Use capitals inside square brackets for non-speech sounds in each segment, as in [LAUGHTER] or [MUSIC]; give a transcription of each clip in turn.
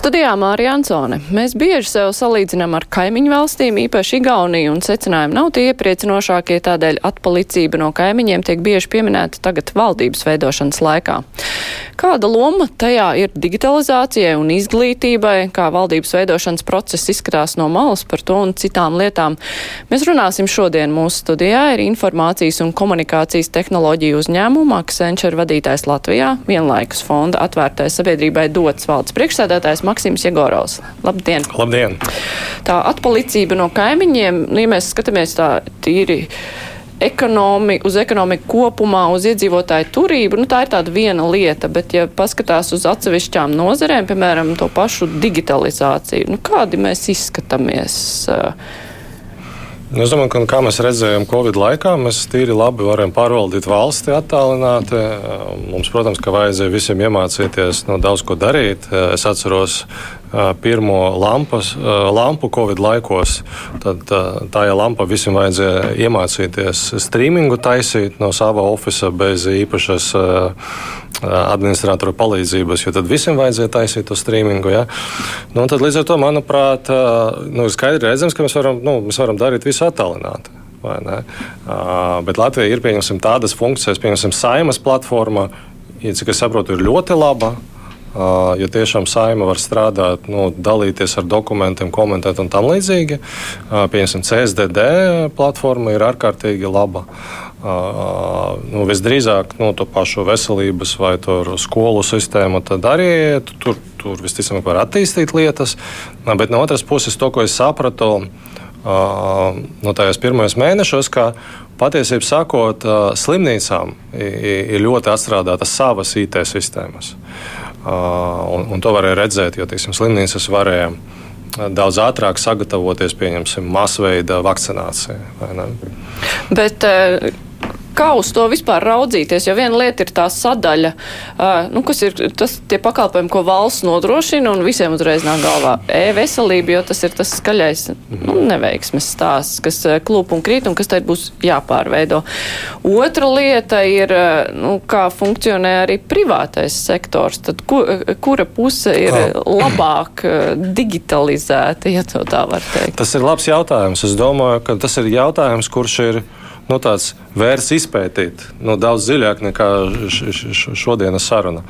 Studijā Mārija Ansone. Mēs bieži sev salīdzinām ar kaimiņu valstīm, īpaši Igauniju, un secinājumi nav tie iepriecinošākie, tādēļ atpalicība no kaimiņiem tiek bieži pieminēta tagad valdības veidošanas laikā. Kāda loma tajā ir digitalizācijai un izglītībai, kā valdības veidošanas process izskatās no malas par to un citām lietām? Mēs runāsim šodien mūsu studijā ir informācijas un komunikācijas tehnoloģiju uzņēmuma Accenture vadītājs Latvijā, vienlaikus fonda atvērtais sabiedrībai dots valdes priekšsēdētājs Maksims Jegorovs. Labdien! Labdien! Tā atpalicība no kaimiņiem, ja mēs skatāmies tā tīri ekonomi, uz ekonomiku kopumā, uz iedzīvotāju turību, nu, tā ir tāda viena lieta, bet ja paskatās uz atsevišķām nozerēm, piemēram, to pašu digitalizāciju, nu, kādi mēs izskatāmies? Nu, es domāju, ka kā mēs redzējām Covid laikā, mēs tīri labi varam pārvaldīt valsti attālināti. Mums, protams, ka vajadzēja visiem iemācīties no daudz ko darīt. Es atceros pirmo lampas, lampu Covid laikos. Tad tā ja lampa visiem vajadzēja iemācīties streamingu taisīt no sava oficiāla bez īpašas administratora palīdzības, jo tad visiem vajadzēja taisīt to streamingu. Ja? Nu, tad līdz ar to, manuprāt, nu, skaidri redzams, ka mēs varam, nu, mēs varam darīt visu attālināti. Uh, bet Latvija ir tādas funkcijas, piemēram, saimas platforma, ja, cik es saprotu, ir ļoti laba. Ja tiešām saima var strādāt, nu, dalīties ar dokumentiem, komentēt un tam līdzīgi, piemēram, CSDD platforma ir ārkārtīgi laba. Nu, visdrīzāk nu, to pašu veselības vai skolu sistēmu arī tur, tur visticamāk var attīstīt lietas. Bet no otras puses, to, ko es sapratu no tajos pirmajos mēnešos, ka patiesībā sakot, slimnīcām ir ļoti atstrādātas savas IT sistēmas. Un, un to varēja redzēt, jo teiksim, slimnīcas varēja daudz ātrāk sagatavoties, pieņemsim, masveida vakcinācijai. Bet, kā uz to vispār raudzīties, jo viena lieta ir tā sadaļa, uh, nu, kas ir tas tie pakalpojumi, ko valsts nodrošina, un visiem uzreiz nāk galvā e-veselība, jo tas ir tas skaļais nu, neveiksmes stāsts, kas klūp un krīt, un kas tad būs jāpārveido. Otra lieta ir, nu, kā funkcionē arī privātais sektors, tad ku, kura puse ir labāk digitalizēta, ja to tā var teikt? Tas ir labs jautājums. Es domāju, ka tas ir jautājums, kurš ir nu, tāds vērts izpētīt nu, daudz dziļāk nekā šodienas saruna.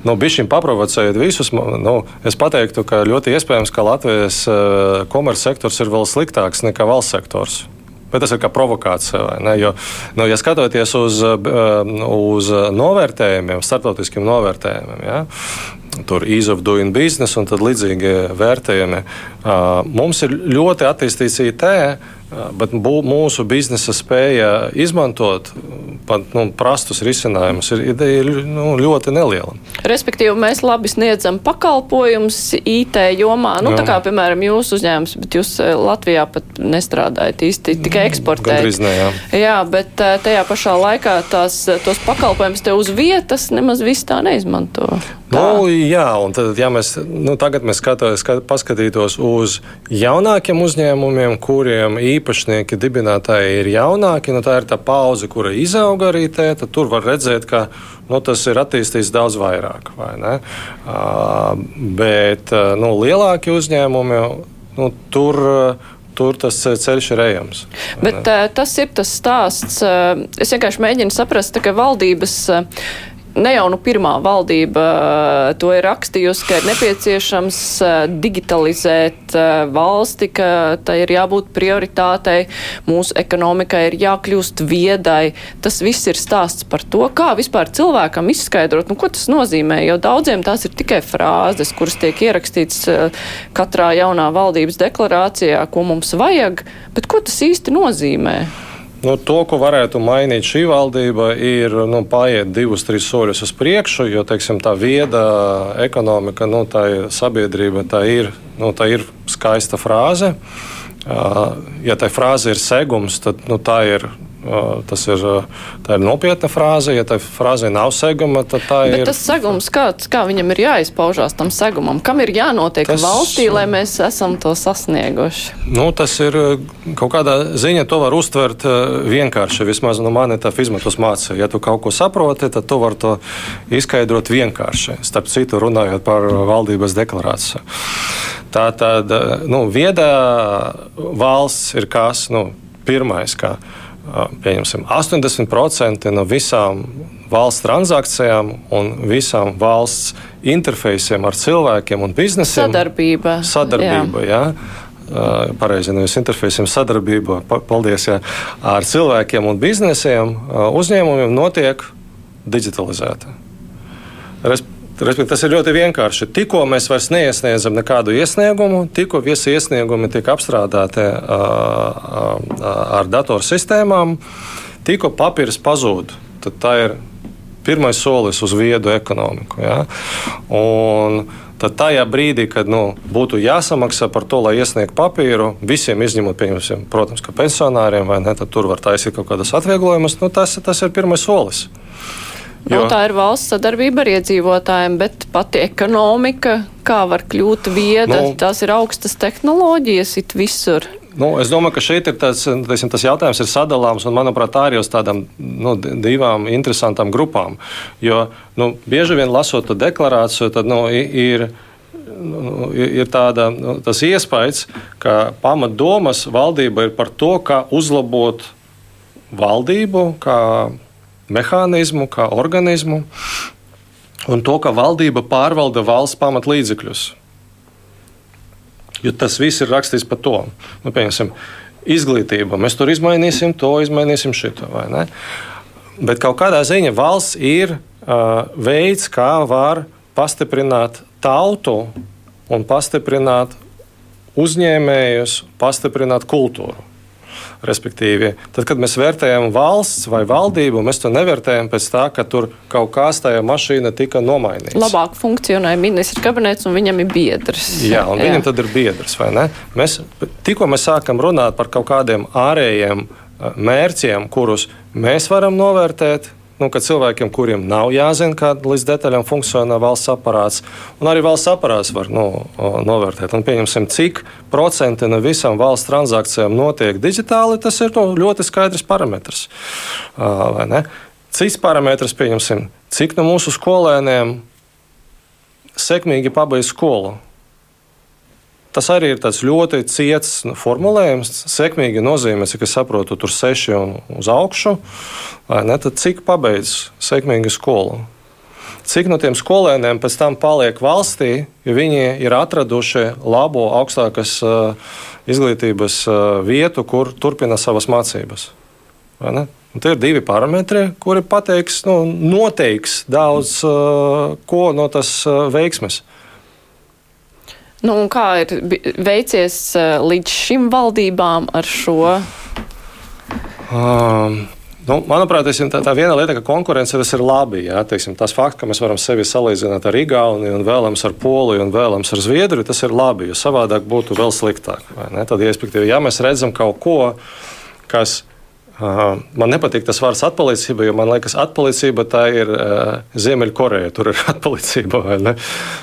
Nu, Bišķiņ paprovocējot visus, nu, es teiktu, ka ļoti iespējams, ka Latvijas uh, komercsektors ir vēl sliktāks nekā valsts sektors. Bet tas ir kā provokācija. Jo, nu, ja skatoties uz, uz novērtējumiem, starptautiskiem novērtējumiem, ja, tur ease of doing business un līdzīgi vērtējumi, mums ir ļoti attīstīts IT Bet mūsu biznesa spēja izmantot pat nu, prastus risinājumus ir, ir nu, ļoti neliela. Respektīvi, mēs labi sniedzam pakalpojumus IT jomā. Nu, jā. tā kā, piemēram, jūsu uzņēmums, bet jūs eh, Latvijā pat nestrādājat īsti tikai eksportējat. Gandrīz ne, jā. jā, bet eh, tajā pašā laikā tās, tos pakalpojumus te uz vietas nemaz viss tā neizmanto. Tā. Nu, jā, un tad, ja mēs nu, tagad mēs skatā, skat, paskatītos uz jaunākiem uzņēmumiem, kuriem īpašnieki, dibinātāji ir jaunāki, nu, tā ir tā pauze, kura izauga arī te, tad tur var redzēt, ka nu, tas ir attīstīts daudz vairāk. Uh, bet nu, lielāki uzņēmumi, nu, tur. Tur tas ceļš ir ejams. Bet tas ir tas stāsts. Es vienkārši mēģinu saprast, ka valdības uh, ne jau nu pirmā valdība eh, to ir rakstījusi, ka ir nepieciešams eh, digitalizēt eh, valsti, ka tai ir jābūt prioritātei, mūsu ekonomikai ir jākļūst viedai. Tas viss ir stāsts par to, kā vispār cilvēkam izskaidrot, nu, ko tas nozīmē, jo daudziem tās ir tikai frāzes, kuras tiek ierakstīts katrā jaunā valdības deklarācijā, ko mums vajag, bet ko tas īsti nozīmē? Nu, to, ko varētu mainīt šī valdība, ir nu, paiet divus, trīs soļus uz priekšu, jo teiksim, tā vieda ekonomika, nu, tā ir sabiedrība, tā ir, nu, tā ir skaista frāze. Ja tā frāze ir segums, tad nu, tā ir Tas ir, ir nopietna frāze. Ja tā frāze nav seguma, tad tā Bet ir. Tas segums, kāds, kā viņam ir jāizpaužās tam segumam, kam ir jānotiek tas, valstī, lai mēs esam to sasnieguši? Nu, tas ir kaut kādā ziņā, to var uztvert vienkārši. Vismaz no nu, manis tā izmetus mācīja. Ja tu kaut ko saproti, tad tu vari to izskaidrot vienkārši. Starp citu, runājot par valdības deklarāciju. Tā tad nu, viedā valsts ir kas? Nu, pirmais, kā pieņemsim, 80% no visām valsts transakcijām un visām valsts interfejsiem ar cilvēkiem un biznesiem. Sadarbība. Sadarbība, jā. jā. Pareizi, nevis interfejsiem, sadarbība paldies, jā, ar cilvēkiem un biznesiem uzņēmumiem notiek digitalizēta. Respektīvi, tas ir ļoti vienkārši. Tikko mēs vairs neiesniedzam nekādu iesniegumu, tikko visi iesniegumi tiek apstrādāti ar datorsistēmām, tikko papīrs pazūd. Tad tā ir pirmais solis uz viedu ekonomiku. Ja? Un tad tajā brīdī, kad nu, būtu jāsamaksā par to, lai iesniegtu papīru, visiem izņemot, protams, ka pensionāriem vai ne, tad tur var taisīt kaut kādas atvieglojumus, nu, tas, tas ir pirmais solis. Nu, jo. tā ir valsts sadarbība ar iedzīvotājiem, bet pati ekonomika, kā var kļūt vieda, nu, tās ir augstas tehnoloģijas it visur. Nu, es domāju, ka šeit ir tas, teisim, tas jautājums ir sadalāms, un manuprāt, tā arī uz tādām nu, divām interesantām grupām. Jo nu, bieži vien lasot to deklarāciju, tad nu, ir. Nu, ir tāda, nu, tas iespējas, ka pamatdomas valdība ir par to, kā uzlabot valdību, kā mehānismu, kā organismu, un to, ka valdība pārvalda valsts pamatlīdzekļus. Jo tas viss ir rakstīts par to. Nu, piemēram, izglītība. Mēs tur izmainīsim to, izmainīsim šito. Bet kaut kādā ziņā valsts ir uh, veids, kā var pastiprināt tautu un pastiprināt uzņēmējus, pastiprināt kultūru. Respektīvi, tad, kad mēs vērtējam valsts vai valdību, mēs to nevērtējam pēc tā, ka tur kaut kas tajā mašīnā tika nomainīts. Labāk funkcionē ministra kabinets un viņam ir biedrs. Jā, un [LAUGHS] Jā. viņam tad ir biedrs, vai ne? Mēs, tikko mēs sākam runāt par kaut kādiem ārējiem mērķiem, kurus mēs varam novērtēt, nu, ka cilvēkiem, kuriem nav jāzina, kā līdz detaļām funkcionē valsts aparāts, un arī valsts aparāts var nu, novērtēt. Un, pieņemsim, cik procenti no visām valsts transakcijām notiek digitāli, tas ir nu, ļoti skaidrs parametrs. Cits parametrs, pieņemsim, cik no mūsu skolēniem sekmīgi pabeidz skolu. Tas arī ir ļoti ciets nu, formulējums. Sekmīgi nozīmē, cik es saprotu, tur seši un uz augšu. Ne, tad cik pabeidz sekmīgi skolu? Cik no tiem skolēniem pēc tam paliek valstī, jo viņi ir atraduši labo augstākas uh, izglītības uh, vietu, kur turpina savas mācības? Tie ir divi parametri, kuri pateiks, nu, noteiks daudz uh, ko no tas veiksmes. Nu, kā ir veicies līdz šim valdībām ar šo? Um. Nu, manuprāt, tā, tā viena lieta, ka konkurence ir labi. Jā, teiksim, tas fakts, ka mēs varam sevi salīdzināt ar Igauniju, un vēlams ar Poliju, un vēlams ar Zviedriju, tas ir labi. Jo savādāk būtu vēl sliktāk. Tad, ja, mēs redzam kaut ko, kas man nepatīk tas vārds atpalicība, jo man liekas, atpalicība tā ir uh, Ziemeļkoreja. Tur ir [LAUGHS] atpalicība.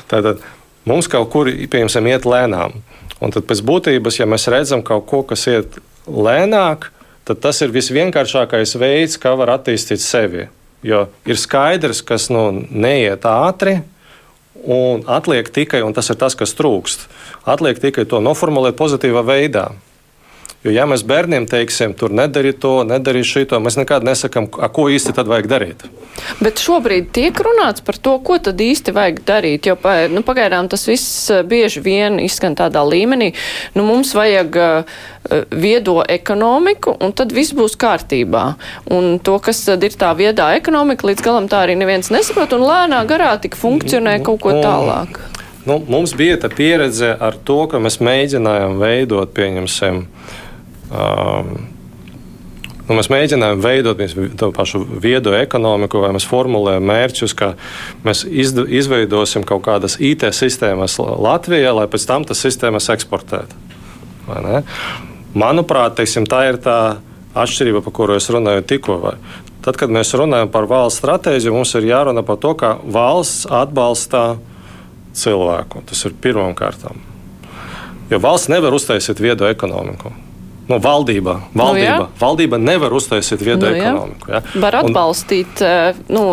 Tātad mums kaut kur, pieņemsim, iet lēnām. Un tad pēc būtības, ja mēs redzam kaut ko, kas iet lēnāk, tad tas ir visvienkāršākais veids, kā var attīstīt sevi. Jo ir skaidrs, kas nu, neiet ātri, un atliek tikai, un tas ir tas, kas trūkst, atliek tikai to noformulēt pozitīvā veidā. Jo, ja mēs bērniem teiksim, tur nedari to, nedari šito, mēs nekad nesakām, ko īsti tad vajag darīt. Bet šobrīd tiek runāts par to, ko tad īsti vajag darīt, jo nu, pagaidām tas viss eh, bieži vien izskan tādā līmenī. Nu, mums vajag uh, viedo ekonomiku, un tad viss būs kārtībā. Un to, kas tad ir tā viedā ekonomika, līdz galam tā arī neviens nesaprot, un lēnā garā tik funkcionē kaut ko tālāk. Nu, mums bija tā pieredze ar to, ka mēs mēģinājām veidot, pieņemsim, Um, Nu, mēs mēģinām veidot to pašu viedo ekonomiku, vai mēs formulējam mērķus, ka mēs izveidosim kaut kādas IT sistēmas Latvijā, lai pēc tam tas sistēmas eksportētu. Manuprāt, teiksim, tā ir tā atšķirība, par kuru es runāju tikko. Vai. Tad, kad mēs runājam par valsts stratēģiju, mums ir jārunā par to, ka valsts atbalsta cilvēku. Tas ir pirmām kārtām. Jo valsts nevar uztaisīt viedu ekonomiku. Nu, valdība, valdība, nu, valdība nevar uztaisīt viedu nu, ekonomiku. Ja? Var atbalstīt, Un, nu,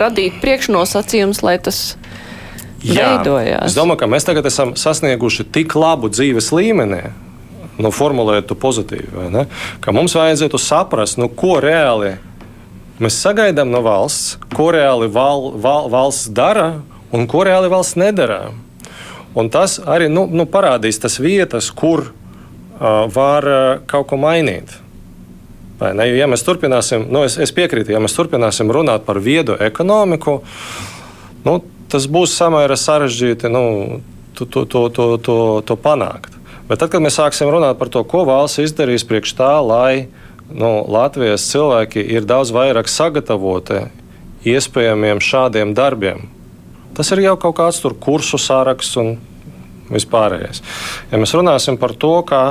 radīt priekšnosacījumus, lai tas jā, veidojās. Es domāju, ka mēs tagad esam sasnieguši tik labu dzīves līmeni, nu, formulējot to pozitīvi, ka mums vajadzētu saprast, nu, ko reāli mēs sagaidām no valsts, ko reāli val, val, valsts dara un ko reāli valsts nedara. Un tas arī nu, nu, parādīs tas vietas, kur uh, var kaut ko mainīt. Ne? Jo, ja mēs turpināsim, nu, es, es piekrītu, ja mēs turpināsim runāt par viedu ekonomiku, nu, tas būs samērā sarežģīti nu, to, to, to, to, to, to panākt. Bet tad, kad mēs sāksim runāt par to, ko valsts izdarīs priekš tā, lai nu, Latvijas cilvēki ir daudz vairāk sagatavoti iespējamiem šādiem darbiem, Tas ir jau kaut kāds tur kursu saraksts un vispārējais. Ja mēs runāsim par to, kā,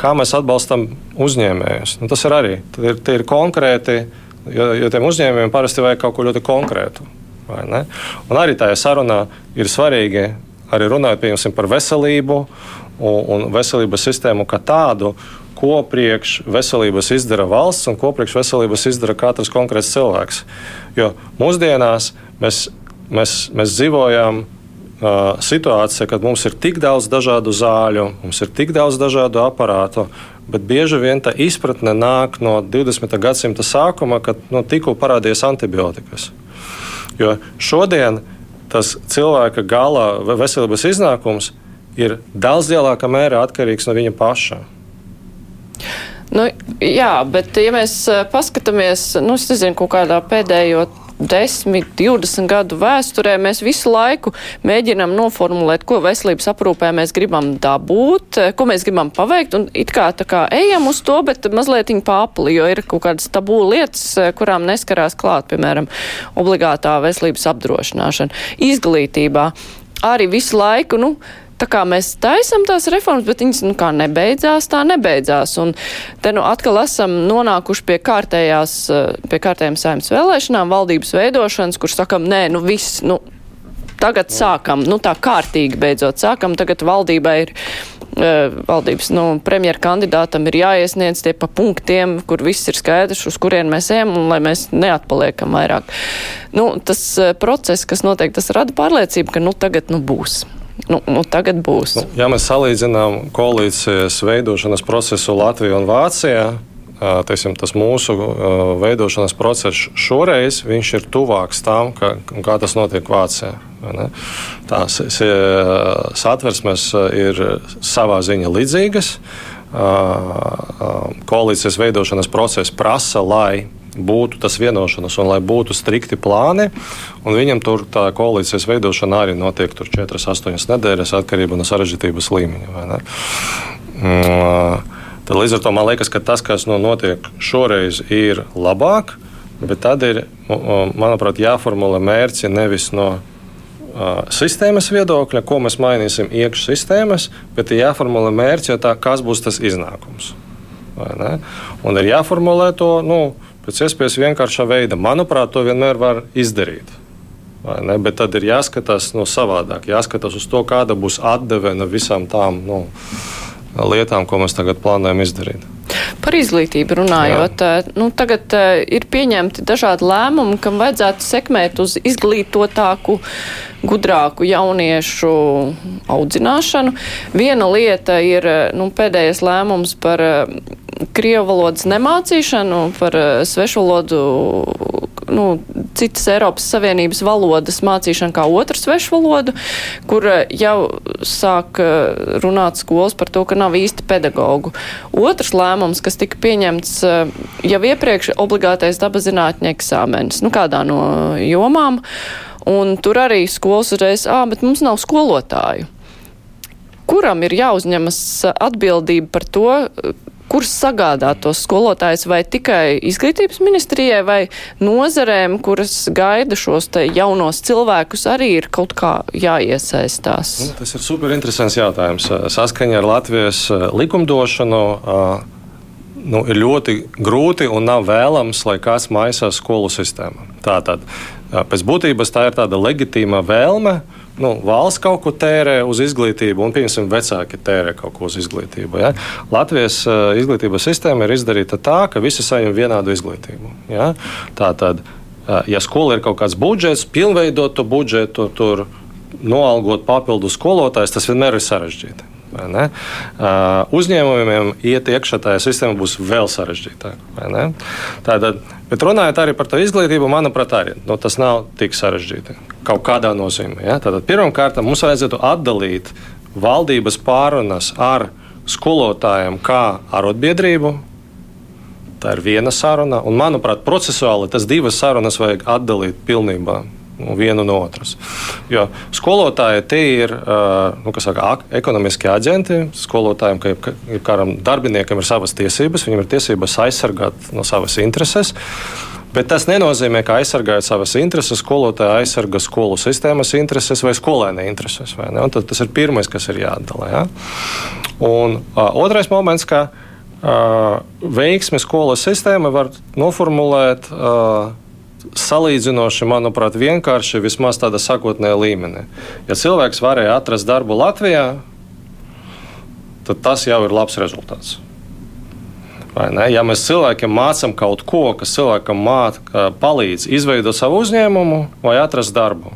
kā mēs atbalstam uzņēmējus, nu, tas ir arī ir, ir konkrēti, jo, jo tiem uzņēmējiem parasti vajag kaut ko ļoti konkrētu. Un arī tajā sarunā ir svarīgi arī runāt par veselību un, un veselības sistēmu kā tādu, ko priekš veselības izdara valsts un ko priekš veselības izdara katrs konkrēts cilvēks. Jo mūsdienās mēs, mēs, mēs dzīvojam situācijā, kad mums ir tik daudz dažādu zāļu, mums ir tik daudz dažādu aparātu, bet bieži vien tā izpratne nāk no 20. gadsimta sākuma, kad nu, tikko parādījās antibiotikas. Jo šodien tas cilvēka gala veselības iznākums ir daudz lielākā mērā atkarīgs no viņa paša. Nu, jā, bet ja mēs paskatāmies, nu, es nezinu, kaut kādā pēdējo 10, 20 gadu vēsturē mēs visu laiku mēģinām noformulēt, ko veselības aprūpē mēs gribam dabūt, ko mēs gribam paveikt, un it kā tā kā ejam uz to, bet mazliet pārpli, jo ir kaut kādas tabū lietas, eh, kurām neskarās klāt, piemēram, obligātā veselības apdrošināšana, izglītībā. Arī visu laiku, nu, tā kā mēs taisam tās reformas, bet viņas nu kā nebeidzās, tā nebeidzās. Un te nu atkal esam nonākuši pie kārtējās, eh, pie kārtējām saimnes vēlēšanām, valdības veidošanas, kur sakam, nē, nu viss, nu tagad sākam, nu tā kārtīgi beidzot sākam, tagad valdībai ir. Uh, valdības nu, premjera kandidātam ir jāiesniedz tie pa punktiem, kur viss ir skaidrs, uz kurien mēs ejam, un lai mēs neatpaliekam vairāk. Nu, tas uh, process, kas notiek, tas rada pārliecību, ka nu, tagad nu, būs. Nu, nu, tagad būs. Nu, ja mēs salīdzinām koalīcijas veidošanas procesu Latvijā un Vācijā, teiksim, tas mūsu veidošanas process šoreiz ir tuvāks tam, ka, kā tas notiek Vācijā. Tās satversmes ir savā ziņā līdzīgas. Koalīcijas veidošanas process prasa, lai būtu tas vienošanās un lai būtu strikti plāni. Viņam tur tā koalīcijas veidošana arī notiek 4-8 nedēļas atkarībā no sarežģītības līmeņa. Mm, tad līdz ar to man liekas, ka tas, kas nu, notiek šoreiz, ir labāk, bet tad ir, manuprāt, jāformulē mērķi nevis no sistēmas viedokļa, ko mēs mainīsim iekšā sistēmas, bet ir jāformulē mērķi, tā, kas būs tas iznākums. Un ir jāformulē to nu, pēc iespējas vienkāršā veidā. Manuprāt, to vienmēr var izdarīt. Bet tad ir jāskatās no savādāk, jāskatās uz to, kāda būs atdeve no visām tām nu, lietām, ko mēs tagad plānojam izdarīt. Par izglītību runājot, Jā. Eh, nu, tagad uh, ir pieņemti dažādi lēmumi, kam vajadzētu sekmēt uz izglītotāku, gudrāku jauniešu audzināšanu. Viena lieta ir eh, nu, pēdējais lēmums par krievu valodas nemācīšanu, par svešvalodu nu, citas Eiropas Savienības valodas mācīšanu kā otru svešu valodu, kur eh, jau sāk eh, runāt skolas par to, ka nav īsti pedagogu. Otrs lēmums, kas tika pieņemts eh, jau iepriekš, obligātais dabas zinātņu eksāmenis, nu kādā no jomām, un tur arī skolas uzreiz, ā, bet mums nav skolotāju. Kuram ir jāuzņemas atbildība par to, kurš sagādāt tos skolotājus vai tikai izglītības ministrijai vai nozarēm, kuras gaida šos jaunos cilvēkus, arī ir kaut kā jāiesaistās? Nu, tas ir super interesants jautājums. Saskaņā ar Latvijas likumdošanu. Nu, ir ļoti grūti un nav vēlams, lai kāds maisās skolu sistēmā. Tātad, pēc būtības, tā ir tāda legitīma vēlme nu, valsts kaut ko tērē uz izglītību, un, piemēram, vecāki tērē kaut ko uz izglītību. Ja? Latvijas uh, izglītības sistēma ir izdarīta tā, ka visi saņem vienādu izglītību. Ja? Tā tad, uh, ja skola ir kaut kāds budžets, pilnveidot to budžetu, tur noalgot papildu skolotājus, tas vienmēr ir sarežģīti. Uh, uzņēmumiem iet iekšā tajā sistēmā būs vēl sarežģītāk. Tātad, bet runājot arī par to izglītību, manuprāt, arī nu, tas nav tik sarežģīti kaut kādā nozīmē. Ja? Tātad, pirmkārt, mums vajadzētu atdalīt valdības pārunas ar skolotājiem kā arotbiedrību. Tā ir viena saruna, un, manuprāt, procesuāli tas divas sarunas vajag atdalīt pilnībā vienu no otras. Jo skolotāji tie ir nu, saka, ekonomiskie aģenti. Skolotājiem, kā kādam darbiniekam, ir savas tiesības, viņam ir tiesības aizsargāt no savas intereses. Bet tas nenozīmē, ka aizsargājot savas intereses, skolotāja aizsarga skolu sistēmas intereses vai skolēna intereses. Vai tas ir pirmais, kas ir jāatdala. Ja? Un uh, otrais moments, ka uh, veiksmi skolas sistēma var noformulēt. Uh, salīdzinoši, manuprāt, vienkārši vismaz tādā sakotnējā līmenī. Ja cilvēks varēja atrast darbu Latvijā, tad tas jau ir labs rezultāts. Ja mēs cilvēkiem mācām kaut ko, kas cilvēkam māca, palīdz izveidot savu uzņēmumu vai atrast darbu.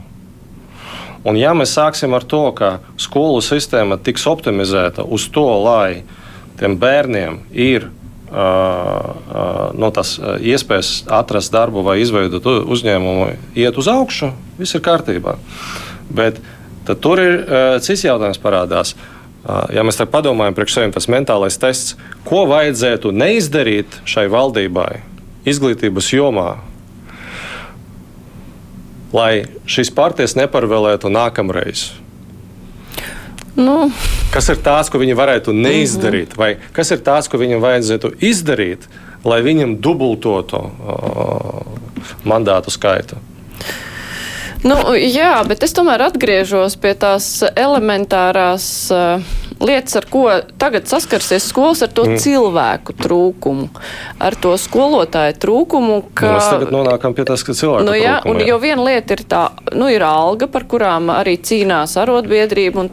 Un ja mēs sāksim ar to, ka skolu sistēma tiks optimizēta uz to, lai tiem bērniem ir no tās iespējas atrast darbu vai izveidot uzņēmumu, iet uz augšu, viss ir kārtībā. Bet tur ir cits jautājums parādās. Ja mēs tā padomājam, priekš sevis tas mentālais tests, ko vajadzētu neizdarīt šai valdībai izglītības jomā, lai šīs partijas neparvēlētu nākamreiz. Nu. Kas ir tāds, ko viņi varētu neizdarīt, vai kas ir tāds, ko viņam vajadzētu izdarīt, lai viņam dubultotu uh, mandātu skaitu? Nu, jā, bet es tomēr atgriežos pie tās elementārās uh, lietas, ar ko tagad saskarsies skolas, ar to mm. cilvēku trūkumu, ar to skolotāju trūkumu. Ka, nu, mēs tagad nonākam pie tās, ka cilvēku nu, jā, trūkumu. Un, jā. jo viena lieta ir tā, nu, ir alga, par kurām arī cīnās arotbiedrība, un,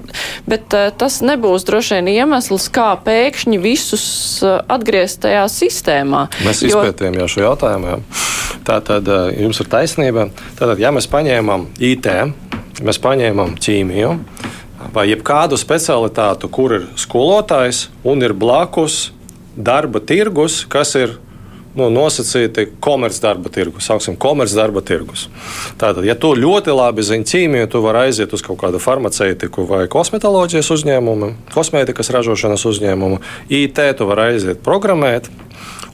bet uh, tas nebūs droši vien iemesls, kā pēkšņi visus uh, atgriezt tajā sistēmā. Mēs jo... izpētījām jau šo jautājumu. Jā. Tā tad uh, jums ir taisnība. Tātad, ja mēs paņēmām IT, mēs paņēmām ķīmiju, vai jebkādu specialitātu, kur ir skolotājs un ir blakus darba tirgus, kas ir nu, nosacīti komercdarba tirgus, saucam, komercdarba tirgus. Tātad, ja tu ļoti labi zini ķīmiju, tu vari aiziet uz kaut kādu farmaceitiku vai kosmetoloģijas uzņēmumu, kosmētikas ražošanas uzņēmumu, IT, tu vari aiziet programmēt,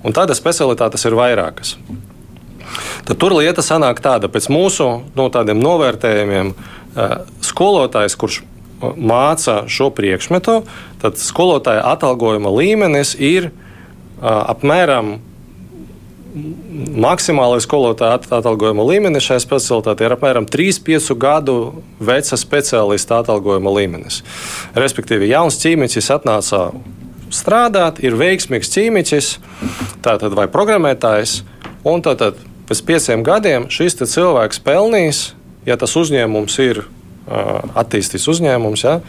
un tādas specialitātes ir vairākas. Tad tur lieta sanāk tāda, pēc mūsu no tādiem novērtējumiem, eh, skolotājs, kurš māca šo priekšmetu, tad skolotāja atalgojuma līmenis ir apmēram maksimālais skolotāja atalgojuma līmenis šajā specialitātē ir apmēram 3-5 gadu veca speciālista atalgojuma līmenis. Respektīvi, jauns ķīmiķis atnāca strādāt, ir veiksmīgs ķīmiķis, tātad vai programmētājs, un tātad pēc pieciem gadiem šis cilvēks pelnīs, ja tas uzņēmums ir attīstīs uzņēmums, ja,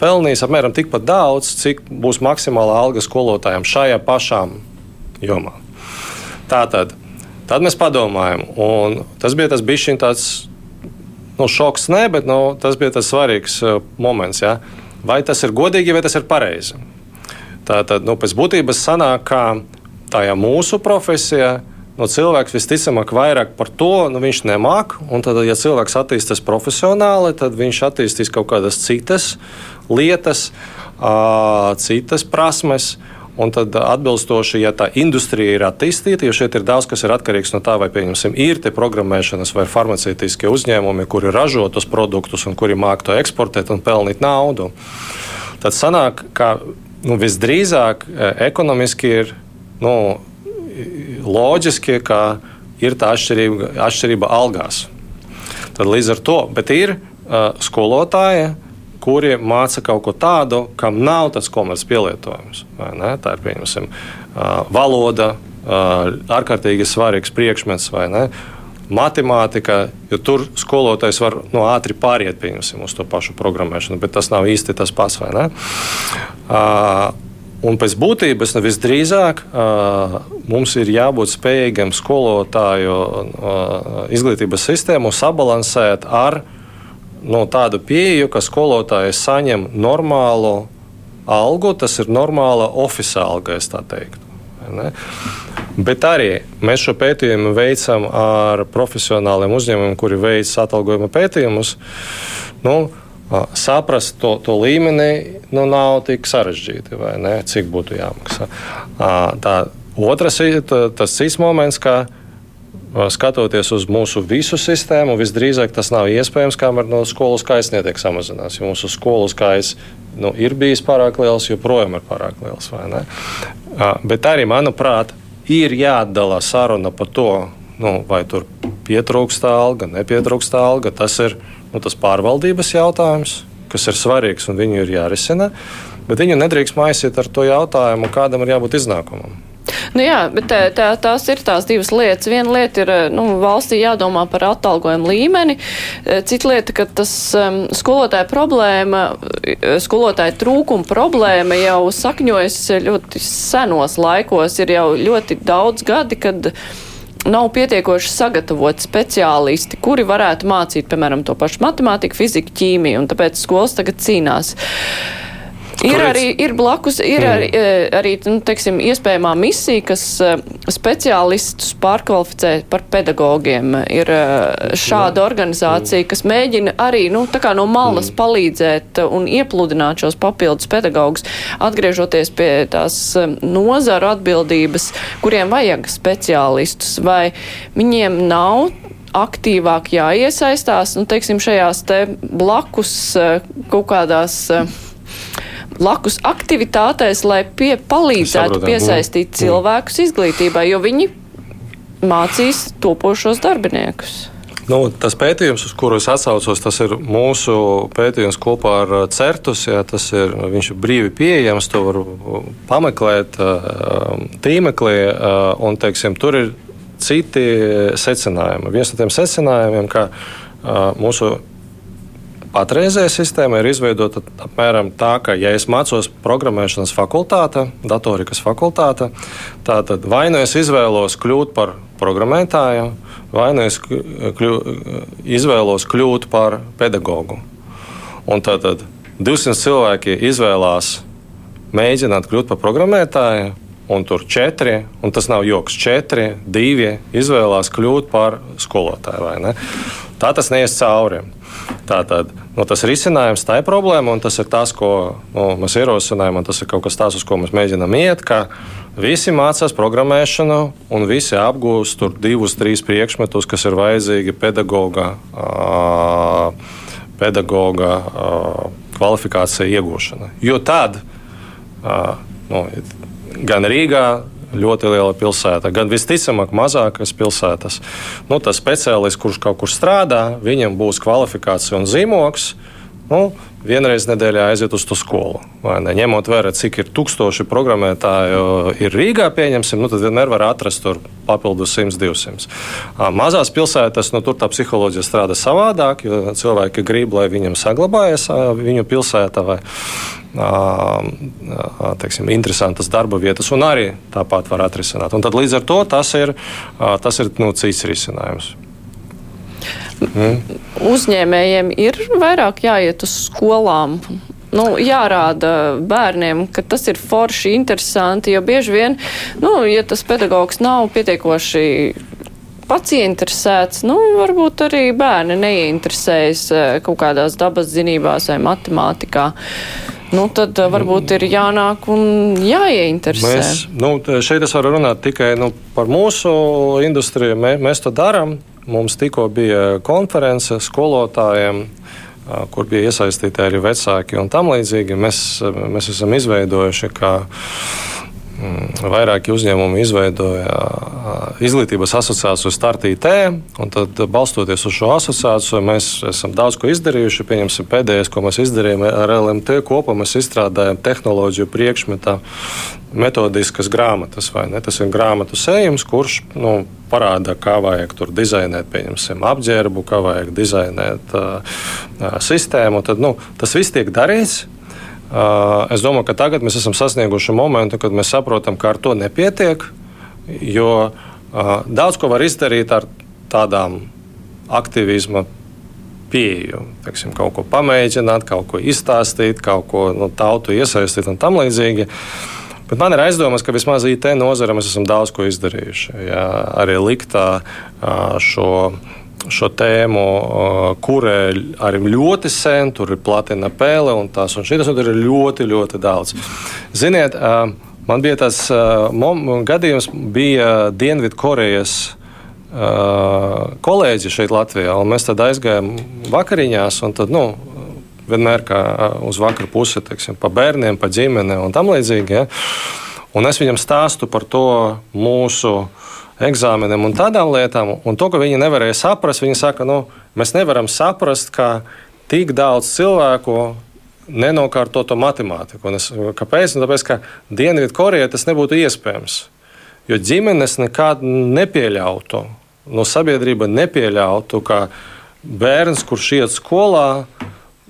pelnīs apmēram tikpat daudz, cik būs maksimālā alga skolotājiem šajā pašā jomā. Tātad, tad mēs padomājam, un tas bija tas bišķiņ tāds nu, šoks, ne, bet nu, tas bija tas svarīgs moments. Ja. Vai tas ir godīgi, vai tas ir pareizi? Tātad, nu, pēc būtības sanāk, ka tajā mūsu profesijā no cilvēks visticamāk vairāk par to nu, viņš nemāk. Tad, ja cilvēks attīstās profesionāli, tad viņš attīstīs kaut kādas citas lietas, citas prasmes. Un tad, atbilstoši, ja tā industrija ir attīstīta, jo šeit ir daudz kas ir atkarīgs no tā, vai ir tie programmēšanas vai farmaceitiskie uzņēmumi, kuri ražo tos produktus un kuri māca to eksportēt un pelnīt naudu, tad sanāk, ka nu, visdrīzāk ekonomiski ir nu, loģiski, ka ir tā atšķirība, atšķirība algās. Tad līdz ar to, bet ir uh, skolotāji, kuri māca kaut ko tādu, kam nav tas komerces pielietojums. Tā ir pieņemsim, uh, valoda, uh, ārkārtīgi svarīgs priekšmets vai ne. Matemātika, jo tur skolotājs var no ātri pāriet uz to pašu programmēšanu, bet tas nav īsti tas pats. Uh, Un pēc būtības visdrīzāk mums ir jābūt spējīgiem skolotāju izglītības sistēmu sabalansēt ar nu, tādu pieeju, ka skolotājs saņem normālu algu, tas ir normāla oficiāla alga, es tā teiktu. Ne? Bet arī mēs šo pētījumu veicam ar profesionāliem uzņēmumiem, kuri veic atalgojuma pētījumus. Nu, saprast to, to līmeni nu, nav tik sarežģīti, ne, cik būtu jāmaksā. Tā, otrs ir tas cits moments, ka skatoties uz mūsu visu sistēmu, visdrīzāk tas nav iespējams, kamēr no skolas skaits netiek samazināts. Jo mūsu skolas skaits nu, ir bijis pārāk liels, joprojām ir pārāk liels. Bet arī, manuprāt, ir jāatdala saruna par to, nu, vai tur pietrūkst alga, nepietrūkst alga. Tas ir nu, tas pārvaldības jautājums, kas ir svarīgs un viņu ir jārisina. Bet viņu nedrīkst maisīt ar to jautājumu, kādam ir jābūt iznākumam. Nu jā, bet tā, tā, tās ir tās divas lietas. Viena lieta ir nu, valstī jādomā par atalgojumu līmeni, cita lieta, ka tas um, skolotāja problēma, skolotāja trūkuma problēma jau sakņojas ļoti senos laikos, ir jau ļoti daudz gadi, kad nav pietiekoši sagatavoti speciālisti, kuri varētu mācīt, piemēram, to pašu matemātiku, fiziku, ķīmiju, un tāpēc skolas tagad cīnās. Ir arī ir blakus, ir mm. arī, e, arī nu, teiksim, iespējamā misija, kas e, speciālistus pārkvalificē par pedagogiem. Ir e, šāda mm. organizācija, kas mēģina arī nu, no malas mm. palīdzēt un iepludināt šos papildus pedagogus, atgriežoties pie tās nozaru atbildības, kuriem vajag speciālistus, vai viņiem nav aktīvāk jāiesaistās, nu, teiksim, šajās te blakus kaut kādās blakus aktivitātēs, lai pie, palīdzētu piesaistīt mm. cilvēkus izglītībai, jo viņi mācīs topošos darbiniekus. Nu, tas pētījums, uz kuru es atsaucos, tas ir mūsu pētījums kopā ar uh, Certus. Jā, tas ir, viņš ir brīvi pieejams, to var pameklēt uh, tīmeklī, uh, un teiksim, tur ir citi secinājumi. Viens no tiem secinājumiem, ka mūsu Patreizējā sistēma ir izveidota apmēram tā, ka, ja es mācos programmēšanas fakultātē, datorikas fakultātē, tad vai nu es izvēlos kļūt par programmētāju, vai nu es kļu, izvēlos kļūt par pedagogu. Un tad 200 cilvēki izvēlās mēģināt kļūt par programmētāju, un tur četri, un tas nav joks, četri, divi izvēlās kļūt par skolotāju. Tā tas neies cauri. Tātad nu, tas risinājums tā ir problēma, un tas ir tas, ko nu, mēs ierosinājām, un tas ir kaut kas tāds, uz ko mēs mēģinām iet. Visi mācās programmēšanu, un visi apgūst tur divus, trīs priekšmetus, kas ir vajadzīgi pedagoga, pedagoga kvalifikācija iegūšana. Jo tad nu, gan Rīgā, ļoti liela pilsēta, gan visticamāk mazākas pilsētas. Nu, tas speciālists, kurš kaut kur strādā, viņam būs kvalifikācija un zīmoks. Nu, vienreiz nedēļā aiziet uz to skolu. Ņemot vērā, cik ir tūkstoši programmētāju ir Rīgā, pieņemsim, nu, tad vienmēr var atrast tur papildus 100, 200. Mazās pilsētās nu, tur tā psiholoģija strādā savādāk, jo cilvēki grib, lai viņam saglabājas viņu pilsēta vai teiksim, interesantas darba vietas, un arī tāpat var atrisināt. Un tad līdz ar to tas ir, tas ir nu, cits risinājums. Mm. Uzņēmējiem ir vairāk jāiet uz skolām. Nu, jārāda bērniem, ka tas ir forši, interesanti, jo bieži vien, nu, ja tas pedagogs nav pietiekoši pats ieinteresēts, nu, varbūt arī bērni neieinteresējas kaut kādās dabas zinībās vai matemātikā. Nu, tad varbūt ir jānāk un jāieinteresē. Mēs, nu, šeit es varu runāt tikai nu, par mūsu industriju. Mē, mēs to darām. Mums tikko bija konference skolotājiem. kur bija iesaistīti arī vecāki un tam līdzīgi. Mēs, mēs esam izveidojuši, ka vairāki uzņēmumi izveidoja izglītības asociāciju Start IT, un tad, balstoties uz šo asociāciju, mēs esam daudz ko izdarījuši. Pieņemsim, pēdējais, ko mēs izdarījām ar LMT kopā, mēs izstrādājam tehnoloģiju priekšmetā metodiskas grāmatas? Tas ir grāmatu sējums, kurš nu, parāda, kā vajag tur dizainēt, pieņemsim, apģērbu, kā vajag dizainēt uh, sistēmu. Tad, nu, tas viss tiek darīts. Es domāju, ka tagad mēs esam sasnieguši momentu, kad mēs saprotam, ka ar to nepietiek. Jo daudz ko var izdarīt ar tādām aktīvisma pieeju. Teiksim, kaut ko pamēģināt, kaut ko izstāstīt, kaut ko nu, tautu iesaistīt un tam līdzīgi. Bet man ir aizdomas, ka vismaz IT nozarē mēs esam daudz ko izdarījuši. Jā, arī liktā šo šo tēmu, kurē arī ļoti sen, tur ir platina pēle un tās un šitas, un tur ir ļoti, ļoti daudz. Ziniet, man bija tas gadījums, bija Dienvidkorejas kolēģi šeit Latvijā, un mēs tad aizgājām vakariņās, un tad, nu, vienmēr kā uz vakaru pusi, teiksim, pa bērniem, pa ģimene un tam līdzīgi. Ja? Un es viņam stāstu par to mūsu uh, eksāmeniem un tādām lietām. Un to, ka viņi nevarēja saprast, viņi saka, nu, mēs nevaram saprast, ka tik daudz cilvēku nenokārto to matemātiku. Un es, kāpēc? Un tāpēc, ka Dienvidkorejā tas nebūtu iespējams. Jo ģimenes nekad nepieļautu, no sabiedrība nepieļautu, ka bērns, kurš iet skolā,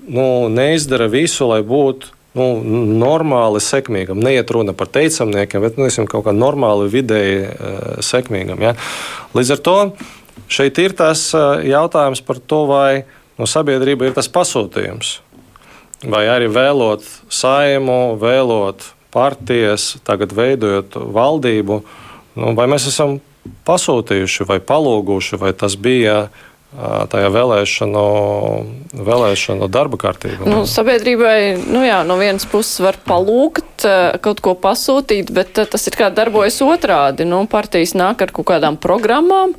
nu, neizdara visu, lai būtu nu, normāli sekmīgam. Neiet runa par teicamniekiem, bet nu, kaut kā normāli vidēji uh, sekmīgam. Ja? Līdz ar to šeit ir tas uh, jautājums par to, vai nu, sabiedrība ir tas pasūtījums. Vai arī vēlot saimu, vēlot partijas, tagad veidojot valdību, nu, vai mēs esam pasūtījuši vai palūguši, vai tas bija uh, tajā vēlēšanu, vēlēšanu darba kārtībā. Nu, sabiedrībai nu jā, no vienas puses var palūgt, kaut ko pasūtīt, bet tas ir kā darbojas otrādi. Nu, partijas nāk ar kaut kādām programmām.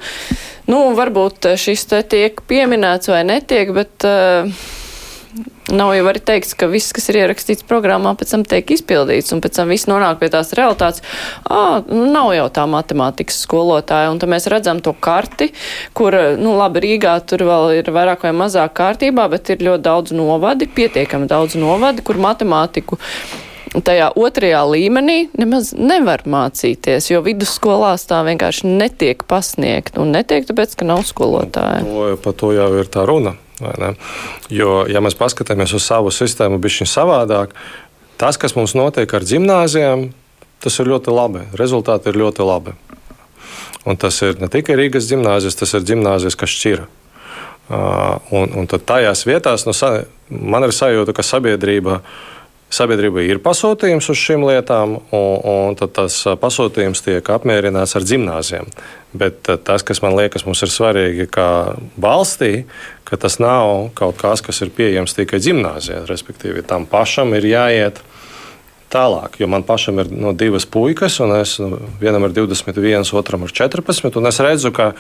Nu, varbūt šis te tiek pieminēts vai netiek, bet. Uh, Nav jau arī teiks, ka viss, kas ir ierakstīts programmā, pēc tam tiek izpildīts, un pēc tam viss nonāk pie tās realitātes. Nu, nav jau tā matemātikas skolotāja, un tad mēs redzam to karti, kur, nu, labi, Rīgā tur vēl ir vairāk vai mazāk kārtībā, bet ir ļoti daudz novadi, pietiekami daudz novadi, kur matemātiku tajā otrajā līmenī nemaz nevar mācīties, jo vidusskolās tā vienkārši netiek pasniegt. Un netiek tāpēc, ka nav skolotāja. To, par to jau ir tā runa. Jo, ja mēs paskatāmies uz savu sistēmu, bišķiņ savādāk, tas, kas mums notiek ar gimnāzijām, tas ir ļoti labi. Rezultāti ir ļoti labi. Un tas ir ne tikai Rīgas gimnāzijas, tas ir gimnāzijas, kas šķira. Uh, un, un tad tajās vietās nu, man ir sajūta, ka sabiedrība uh, Sabiedrībai ir pasūtījums uz šīm lietām, un, un tas pasūtījums tiek apmierināts ar gimnāzijām. Bet tas, kas man liekas, mums ir svarīgi, kā valstī, ka tas nav kaut kas, kas ir pieejams tikai gimnāzijā. Respektīvi, tam pašam ir jāiet tālāk. Jo man pašam ir no, divas puikas, un es, nu, vienam ir 21, otram ir 14. Es redzu, ka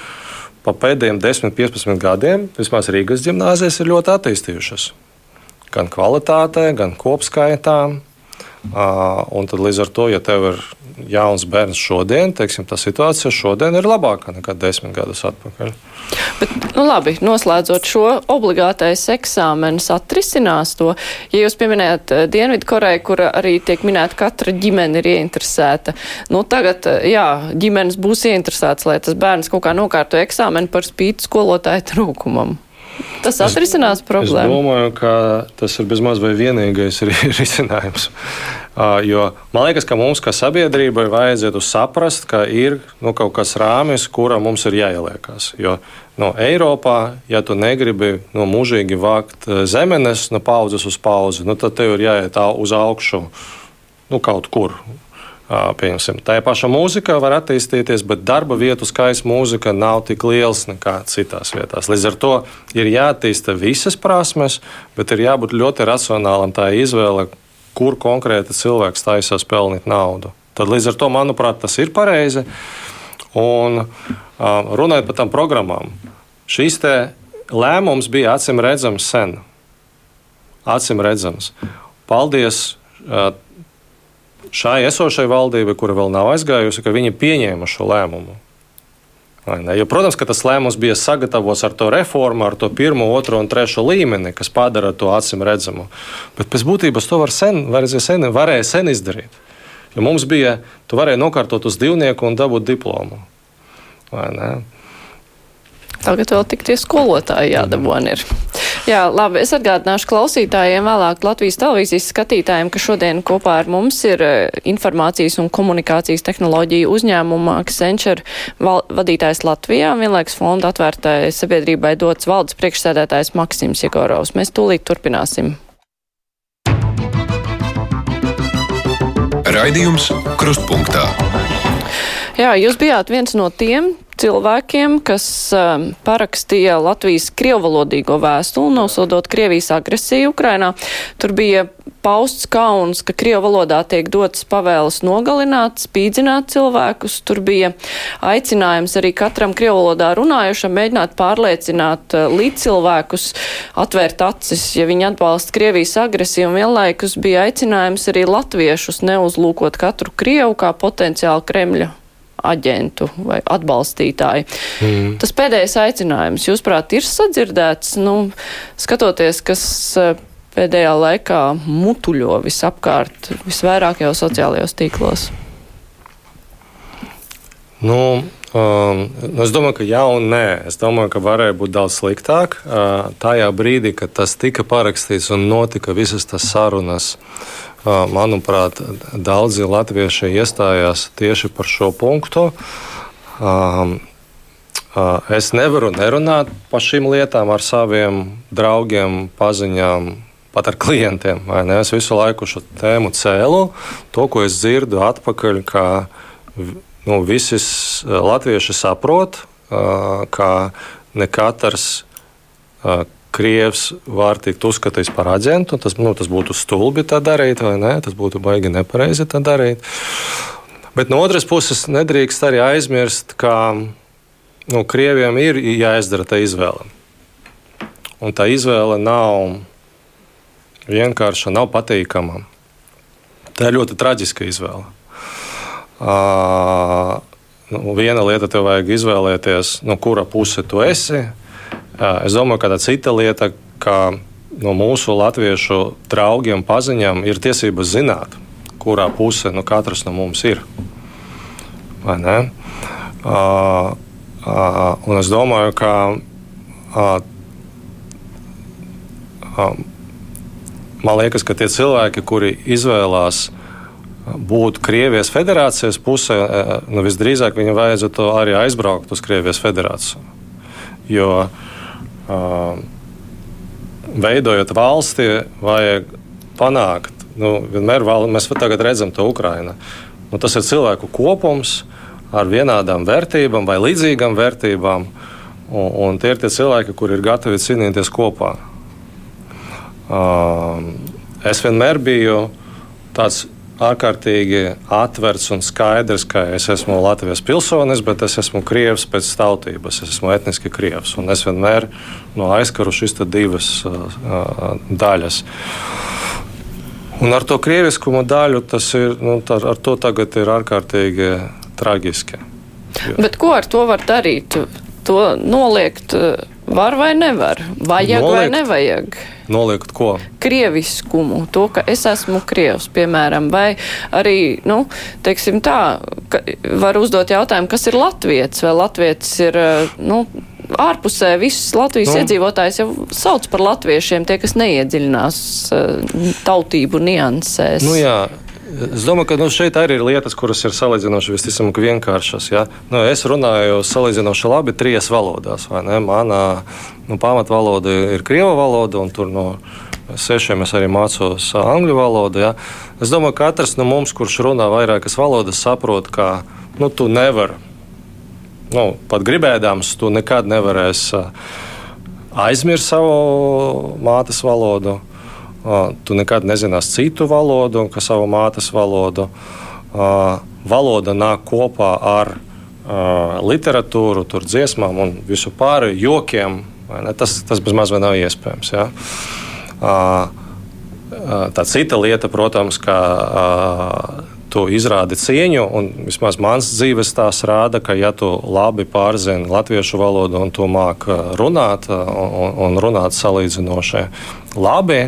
pa pēdējiem 10, 15 gadiem vismaz Rīgas gimnāzijas ir ļoti attīstījušās gan kvalitātē, gan kopskaitā. Uh, un tad līdz ar to, ja tev ir jauns bērns šodien, teiksim, tā situācija šodien ir labāka nekā desmit gadus atpakaļ. Bet, nu labi, noslēdzot šo obligātais eksāmenis, atrisinās to. Ja jūs pieminējat Dienvidkoreju, kur arī tiek minēta, katra ģimene ir ieinteresēta. Nu, tagad, jā, ģimenes būs ieinteresēts, lai tas bērns kaut kā nokārto eksāmenu par spīti skolotāju trūkumam. Tas atrisinās problēmu. Es domāju, ka tas ir bezmaz vai vienīgais [LAUGHS] risinājums. Jo man liekas, ka mums, kā sabiedrībai, vajadzētu saprast, ka ir nu, kaut kas rāmis, kura mums ir jāieliekās. Jo no Eiropā, ja tu negribi no mūžīgi vākt zemenes no paudzes uz paudzi, nu, tad tev ir jāiet uz augšu nu, kaut kur. Pieņemsim, tā paša mūzika var attīstīties, bet darba vietu skaits mūzika nav tik liels nekā citās vietās. Līdz ar to ir jāattīsta visas prasmes, bet ir jābūt ļoti racionālam tā izvēle, kur konkrēti cilvēks taisās pelnīt naudu. Tad līdz ar to, manuprāt, tas ir pareizi. Un runājot par tām programmām, šīs lēmums bija acīm redzams sen. acīm redzams. Paldies šai esošai valdībai, kura vēl nav aizgājusi, ka viņi pieņēma šo lēmumu. Jo, protams, ka tas lēmums bija sagatavots ar to reformu, ar to pirmo, otro un trešo līmeni, kas padara to acīm redzamu. Bet pēc būtības to var sen, sen, varēja sen izdarīt. Jo mums bija, tu varēji nokārtot uz divnieku un dabūt diplomu. Tagad vēl tik tie skolotāji jādabūna ir. Jā, labi. Es atgādināšu klausītājiem, vēlāk Latvijas televīzijas skatītājiem, ka šodien kopā ar mums ir eh, informācijas un komunikācijas tehnoloģija uzņēmuma Accenture vadītājs Latvijā, vienlaiks fonda atvērtai sabiedrībai dots valdes priekšsēdētājs Maksims Jegorovs. Mēs tūlīt turpināsim. Raidījums Krustpunktā. Jā, jūs bijāt viens no tiem cilvēkiem, kas um, parakstīja Latvijas krievvalodīgo vēstuli, nosodot Krievijas agresiju Ukrainā. Tur bija pausts kauns, ka Krievu valodā tiek dotas pavēles nogalināt, spīdzināt cilvēkus. Tur bija aicinājums arī katram Krievu valodā runājušam mēģināt pārliecināt uh, līdzcilvēkus, atvērt acis, ja viņi atbalsta Krievijas agresiju, un vienlaikus bija aicinājums arī latviešus neuzlūkot katru Krievu kā potenciālu Kremļa aģentu vai atbalstītāju. Mm. Tas pēdējais aicinājums, jūsuprāt, ir sadzirdēts, nu, skatoties, kas eh, pēdējā laikā mutuļo visapkārt, visvairāk jau sociālajos tīklos? Nu, um, es domāju, ka jā un nē. Es domāju, ka varēja būt daudz sliktāk. Uh, tajā brīdī, kad tas tika parakstīts un notika visas tas sarunas, manuprāt, daudzi latvieši iestājās tieši par šo punktu. Es nevaru nerunāt par šīm lietām ar saviem draugiem, paziņām, pat ar klientiem. Es visu laiku šo tēmu cēlu. To, ko es dzirdu atpakaļ, ka nu, visi latvieši saprot, ka ne katrs Krievs var tikt uzskatīts par aģentu. Tas, nu, tas būtu stulbi tā darīt, vai ne? Tas būtu baigi nepareizi tā darīt. Bet no otras puses, nedrīkst arī aizmirst, ka nu, Krieviem ir jāizdara tā izvēle. Un tā izvēle nav vienkārša, nav patīkama. Tā ir ļoti traģiska izvēle. Uh, nu, viena lieta tev vajag izvēlēties, no kura puse tu esi. Es domāju, ka tā cita lieta, ka no mūsu latviešu draugiem, paziņām ir tiesības zināt, kurā pusē nu, katrs no mums ir. Uh, uh, un es domāju, ka uh, uh, man liekas, ka tie cilvēki, kuri izvēlās būt Krievijas federācijas pusē, nu, visdrīzāk viņam vajadzētu arī aizbraukt uz Krievijas federāciju. Jo uh, veidojot valsti, vajag panākt. Nu, vienmēr vēl, mēs tagad redzam to Ukrainu. Nu, tas ir cilvēku kopums ar vienādām vērtībām vai līdzīgām vērtībām. Un, un tie ir tie cilvēki, kuri ir gatavi cīnīties kopā. Uh, es vienmēr biju tāds ārkārtīgi atvērts un skaidrs, ka es esmu Latvijas pilsonis, bet es esmu krievs pēc tautības. Es esmu etniski krievs. Un es vienmēr no aizkaru šīs divas uh, uh, daļas. Un ar to krieviskumu daļu tas ir, nu, tā, ar to tagad ir ārkārtīgi traģiski. Bet ko ar to var darīt? To noliegt var vai nevar? Vajag noliegt, vai nevajag? Noliegt ko? Krieviskumu, to, ka es esmu krievs, piemēram, vai arī, nu, teiksim tā, var uzdot jautājumu, kas ir latviets, vai latviets ir, eh, nu, ārpusē visus Latvijas nu, iedzīvotājus jau sauc par latviešiem, tie, kas neiedziļinās eh, tautību niansēs. Nu jā, Es domāju, ka nu, šeit arī ir lietas, kuras ir salīdzinoši visticamāk vienkāršas. Ja? Nu, es runāju salīdzinoši labi trīs valodās. Manā nu, pamatvaloda ir krievu valoda, un tur no sešiem es arī mācos angļu valodu. Ja? Es domāju, ka katrs no mums, kurš runā vairākas valodas, saprot, ka nu, tu nevari, nu, pat gribēdams, tu nekad nevarēsi aizmirst savu mātes valodu Tu nekad nezināsi citu valodu, kā savu mātes valodu. Valoda nāk kopā ar literatūru, tur dziesmām un visu pārēju jokiem. Tas, tas bez mazliet nav iespējams. Ja? Tā cita lieta, protams, ka tu izrādi cieņu, un vismaz mans dzīves stāsts rāda, ka, ja tu labi pārzini latviešu valodu un tu māki runāt un, un runāt salīdzinoši labi,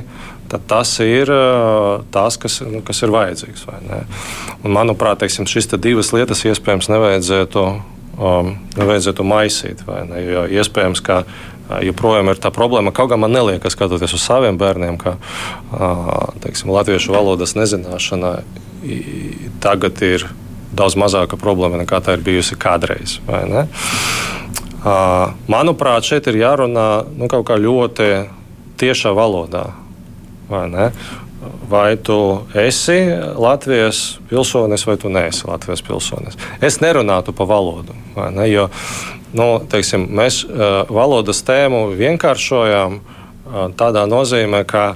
tad tas ir tas, kas, nu, kas ir vajadzīgs. Un, manuprāt, teiksim, šīs te divas lietas iespējams nevajadzētu, um, nevajadzētu maisīt. Ne? Jo iespējams, ka joprojām ir tā problēma. Kaut gan man neliekas, skatoties uz saviem bērniem, ka teiksim, latviešu valodas nezināšana tagad ir daudz mazāka problēma nekā tā ir bijusi kādreiz. Manuprāt, šeit ir jārunā nu, kaut kā ļoti tiešā valodā. Vai, vai tu esi Latvijas pilsonis vai tu neesi Latvijas pilsonis. Es nerunātu pa valodu, ne? jo nu, teiksim, mēs uh, valodas tēmu vienkāršojām uh, tādā nozīmē, ka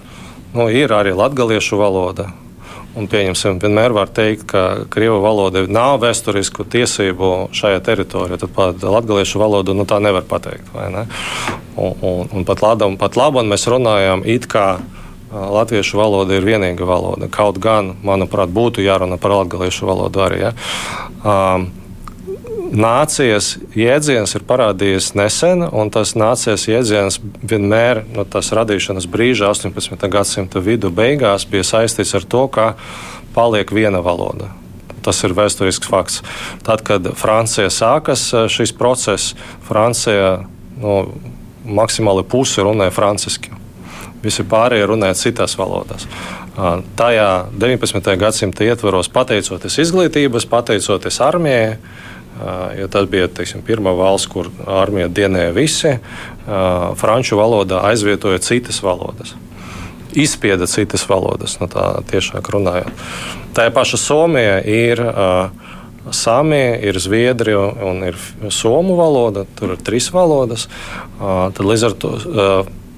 nu, ir arī latviešu valoda. Un, pieņemsim, vienmēr var teikt, ka krievu valoda nav vēsturisku tiesību šajā teritorijā. Tad pat latviešu valodu nu, tā nevar pateikt. Ne? Un, un, un pat, labam, pat labam mēs runājam it kā. Latviešu valoda ir vienīga valoda. Kaut gan, manuprāt, būtu jārunā par latviešu valodu arī. Ja? Um, nācijas jēdziens ir parādījies nesen, un tas nācijas jēdziens vienmēr no nu, tās radīšanas brīža, 18. gadsimta vidu beigās, bija saistīts ar to, ka paliek viena valoda. Tas ir vēsturisks fakts. Tad, kad Francija sākas šis process, Francija no, nu, maksimāli pusi runāja franciski. Visi pārējie runāja citās valodās. Tajā 19. gadsimta ietvaros, pateicoties izglītības, pateicoties armijai, jo tas bija teiksim, pirmā valsts, kur armija dienēja visi. Franču valodā aizvietoja citas valodas. Izspieda citas valodas, no tā tiešāk runājot. Tā paša Somija ir uh, Sāmija, ir Zviedrija un ir Somu valoda. Tur ir trīs valodas. Tad līdz ar to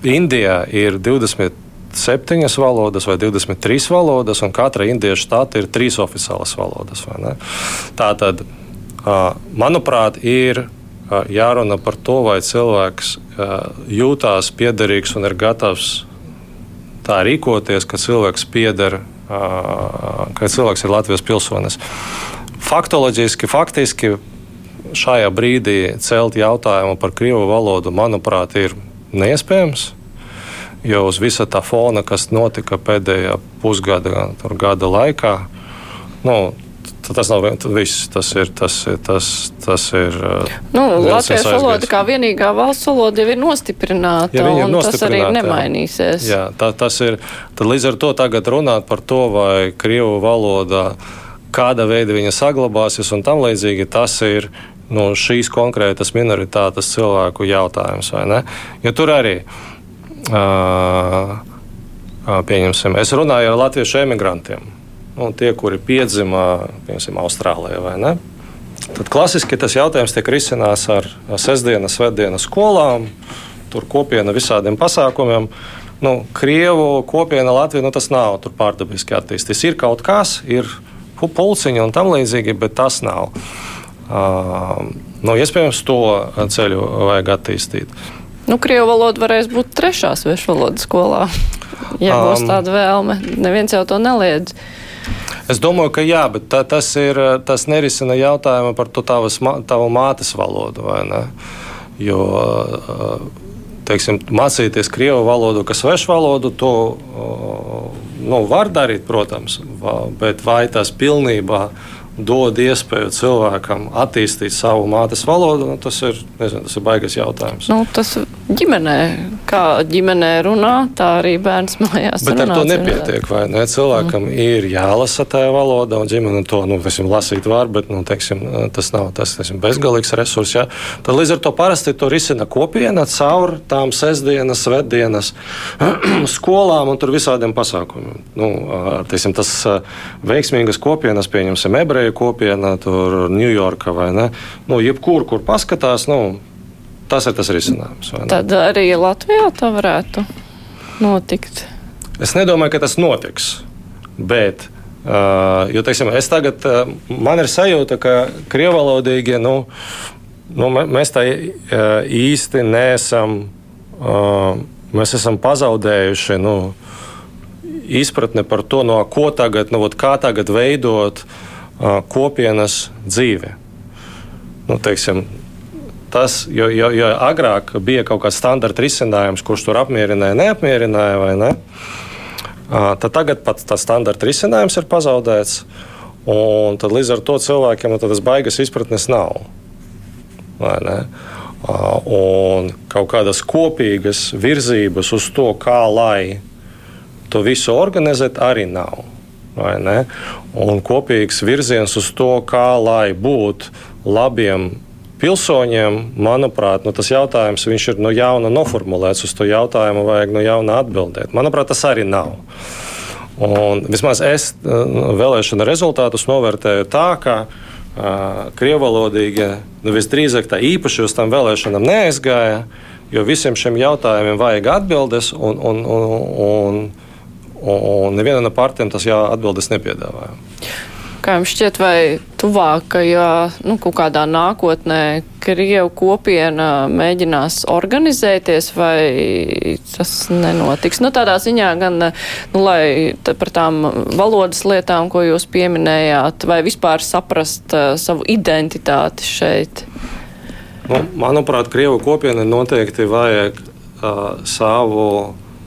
Indijā ir 20 septiņas valodas vai 23 valodas, un katra indiešu štāta ir trīs oficiālas valodas. Tā tad Manuprāt, ir jārunā par to, vai cilvēks jūtās piederīgs un ir gatavs tā rīkoties, ka cilvēks pieder, ka cilvēks ir Latvijas pilsonis. Faktoloģiski, faktiski šajā brīdī celt jautājumu par krievu valodu, manuprāt, ir neiespējams. Jo uz visa tā fona, kas notika pēdējā pusgada gada laikā, nu, tas nav viss. Tas ir. Tas, tas, tas ir nu, Latviešu valoda kā vienīgā valsts valoda jau ir nostiprināta, ja un nostiprināta, tas arī nemainīsies. Jā, tā, tas ir. Tad līdz ar to tagad runāt par to, vai Krievu valodā kāda veida viņa saglabāsies un tam līdzīgi, tas ir nu, šīs konkrētas minoritātes cilvēku jautājums. Jo tur arī. Uh, Pieņemsim, es runāju ar latviešu emigrantiem nu, tie, kuri piedzima Austrālijā vai ne. Tad klasiski tas jautājums tiek risināts ar sestdienas, svētdienas skolām, tur kopiena visādiem pasākumiem. Nu, Krievu kopiena Latvija nu, tas nav pārdabiski attīstīts. Ir kaut kas, ir pulciņi un tam līdzīgi, bet tas nav. Uh, nu, iespējams, to ceļu vajag attīstīt. Nu, Krievu valoda varēs būt trešā svešu valodas skolā, ja būs um, tāda vēlme. Neviens jau to neliedz. Es domāju, ka jā, bet tā, tas, ir, tas nerisina jautājumu par to tavas, tavu mātes valodu. Jo teiksim, mācīties krievu valodu, kas svešu valodu, to nu, var darīt, protams, bet vai tas pilnībā dod iespēju cilvēkam attīstīt savu mātes valodu, nu, tas, ir, nezinu, tas ir baigas jautājums. Nu, tas ģimenē, kā ģimenē runā, tā arī bērns mājās. Bet ar to nepietiek, vai ne? Cilvēkam mm. ir jālasa tajā valodā, un ģimene to, nu, teiksim, lasīt var, bet, nu, teiksim, tas nav tas, teiksim, bezgalīgs resurs. Jā. Tad līdz ar to parasti to risina kopiena caur tām sestdienas, svētdienas [CLEARS THROAT] skolām un tur visādiem pasākumiem. Nu, teiksim, tas veiksmīgas kopienas, pieņemsim, ebreju ebreju kopiena, tur Ņujorka vai ne. Nu, jebkur, kur paskatās, nu, tas ir tas risinājums. Tad arī Latvijā tā varētu notikt. Es nedomāju, ka tas notiks. Bet, uh, jo, teiksim, es tagad, uh, man ir sajūta, ka krievalodīgie, nu, nu, mēs tā īsti neesam, uh, mēs esam pazaudējuši, nu, izpratne par to, no ko tagad, no, kā tagad veidot uh, kopienas dzīvi. Nu, teiksim, tas, jo, jo, jo agrāk bija kaut kāds standarta risinājums, kurš tur apmierināja, neapmierināja vai ne. Tad tagad pat tas standarta risinājums ir pazaudēts. Un tad līdz ar to cilvēkiem nu, tādas baigas izpratnes nav. Un kaut kādas kopīgas virzības uz to, kā lai to visu organizēt, arī nav. Un kopīgs virziens uz to, kā lai būtu labiem pilsoņiem, manuprāt, nu, tas jautājums ir no jauna noformulēts. Uz to jautājumu vajag no jauna atbildēt. Manuprāt, tas arī nav. Un, vismaz es nu, vēlēšana rezultātus novērtēju tā, ka uh, krievalodīgie nu, visdrīzāk tā īpaši uz tām vēlēšanām neaizgāja, jo visiem šiem jautājumiem vajag atbildes, un, un, un, un, un neviena no partijām tas jā, atbildes nepiedāvāja. Kā jums šķiet, vai tuvākajā, nu, kaut kādā nākotnē Krievu kopiena mēģinās organizēties, vai tas nenotiks? Nu, tādā ziņā gan, nu, lai par tām valodas lietām, ko jūs pieminējāt, vai vispār saprast uh, savu identitāti šeit? Nu, manuprāt, Krievu kopiena noteikti vajag uh, savu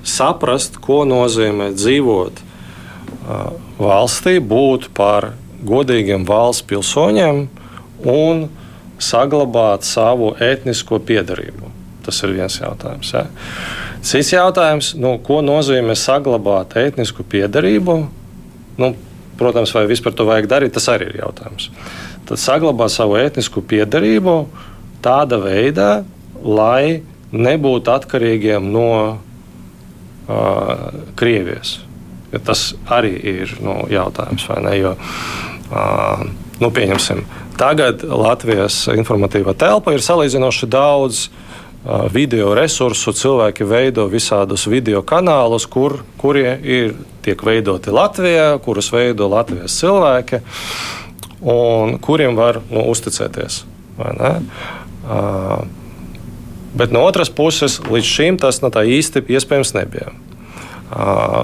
saprast, ko nozīmē dzīvot valstī, būt par godīgiem valsts pilsoņiem un saglabāt savu etnisko piedarību. Tas ir viens jautājums. Ja. Cits jautājums, nu, ko nozīmē saglabāt etnisku piedarību? Nu, protams, vai vispār to vajag darīt, tas arī ir jautājums. Tad saglabāt savu etnisku piedarību tādā veidā, lai nebūtu atkarīgiem no Krievijas. Ja tas arī ir nu, jautājums, vai ne? Jo, nu, pieņemsim, tagad Latvijas informatīvā telpa ir salīdzinoši daudz video resursu. Cilvēki veido visādus video kanālus, kur, kurie ir, tiek veidoti Latvijā, kurus veido Latvijas cilvēki, un kuriem var nu, uzticēties. Uh, bet no otras puses, līdz šim tas no tā īsti iespējams nebija.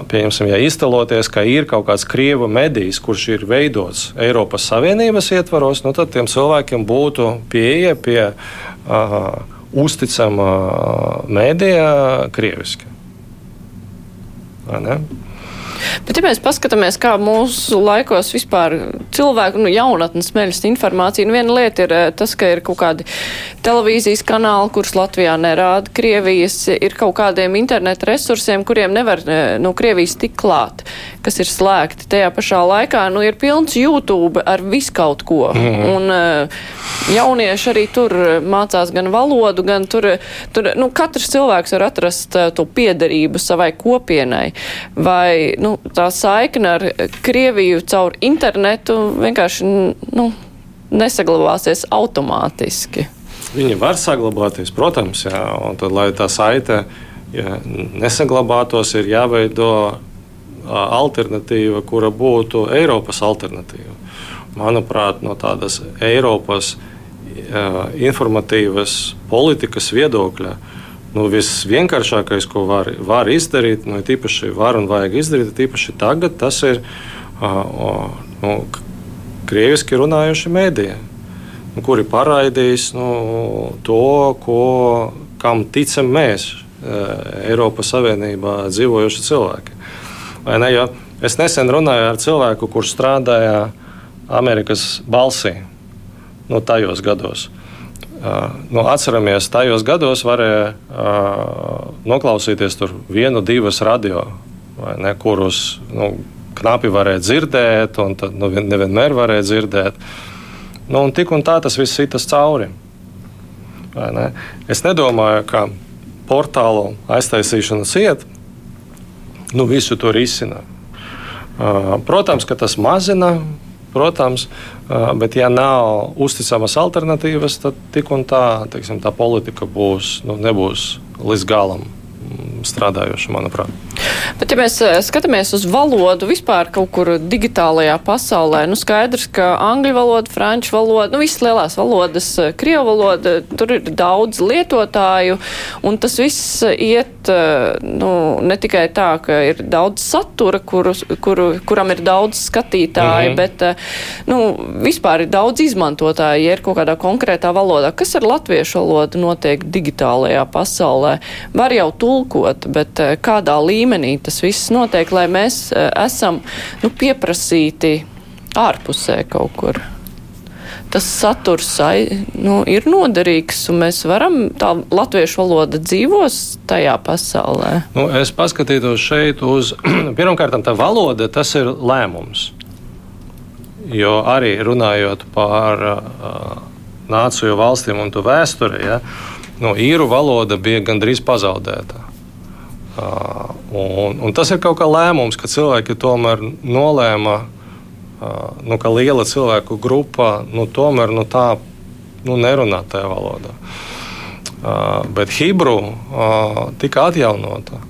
Pieņemsim, ja iztēloties, ka ir kaut kāds krievu medijs, kurš ir veidots Eiropas Savienības ietvaros, nu tad tiem cilvēkiem būtu pieeja pie uh, uzticama mēdīja krieviski. Bet, ja mēs paskatāmies, kā mūsu laikos vispār cilvēku nu, jaunatnes smeļas informācija, nu, viena lieta ir eh, tas, ka ir kaut kādi televīzijas kanāli, kurus Latvijā nerāda Krievijas, ir kaut kādiem interneta resursiem, kuriem nevar no eh, nu, Krievijas tik klāt, kas ir slēgti. Tajā pašā laikā nu, ir pilns YouTube ar viskaut ko. Mm -hmm. Un uh, jaunieši arī tur mācās gan valodu, gan tur, tur nu, katrs cilvēks var atrast to piederību savai kopienai. Vai, nu, nu, tā saikne ar Krieviju caur internetu vienkārši nu, nesaglabāsies automātiski. Viņi var saglabāties, protams, jā, un tad, lai tā saite ja nesaglabātos, ir jāveido alternatīva, kura būtu Eiropas alternatīva. Manuprāt, no tādas Eiropas uh, informatīvas politikas viedokļa uh, nu, visvienkāršākais, ko var, var izdarīt, nu, tīpaši var un vajag izdarīt, tīpaši tagad, tas ir uh, nu, krieviski runājoši mēdīji, nu, kuri paraidīs nu, to, ko, kam ticam mēs, uh, Eiropas Savienībā dzīvojuši cilvēki. Ne, es nesen runāju ar cilvēku, kurš strādāja Amerikas balsī nu, tajos gados. Nu, atceramies, tajos gados varēja uh, noklausīties vienu, divas radio, ne, kurus nu, knapi varēja dzirdēt, un tad nu, nevienmēr varēja dzirdēt. Nu, un tik un tā tas viss itas cauri. Ne? Es nedomāju, ka portālu aiztaisīšana ciet, nu, visu to risina. Uh, protams, ka tas mazina protams, bet ja nav uzticamas alternatīvas, tad tik un tā, teiksim, tā politika būs, nu, nebūs līdz galam mm, strādājoša, manuprāt. Bet, ja mēs eh, skatāmies uz valodu vispār kaut kur digitālajā pasaulē, nu skaidrs, ka angļu valoda, franču valoda, nu visas lielās valodas, eh, krievu valoda, tur ir daudz lietotāju, un tas viss iet, eh, nu, ne tikai tā, ka ir daudz satura, kuru, kuru, kuram ir daudz skatītāju, mm -hmm. bet, nu, vispār ir daudz izmantotāju, ja ir kaut kādā konkrētā valodā. Kas ar latviešu valodu notiek digitālajā pasaulē? Var jau tulkot, bet kādā līmenī tas viss notiek, lai mēs e, esam nu, pieprasīti ārpusē kaut kur. Tas saturs nu, ir noderīgs, un mēs varam tā latviešu valoda dzīvos tajā pasaulē. Nu, es paskatītos šeit uz, [CLEARS THROAT] pirmkārt, tā valoda, tas ir lēmums. Jo arī runājot par uh, nāciju valstīm un to vēsturi, ja, nu, īru valoda bija gandrīz pazaudēta. Uh, un, un tas ir kaut kā lēmums, ka cilvēki tomēr nolēma, uh, nu, ka liela cilvēku grupa nu, tomēr nu, tā nu, nerunā tajā valodā. Uh, bet Hebru uh, tika atjaunota.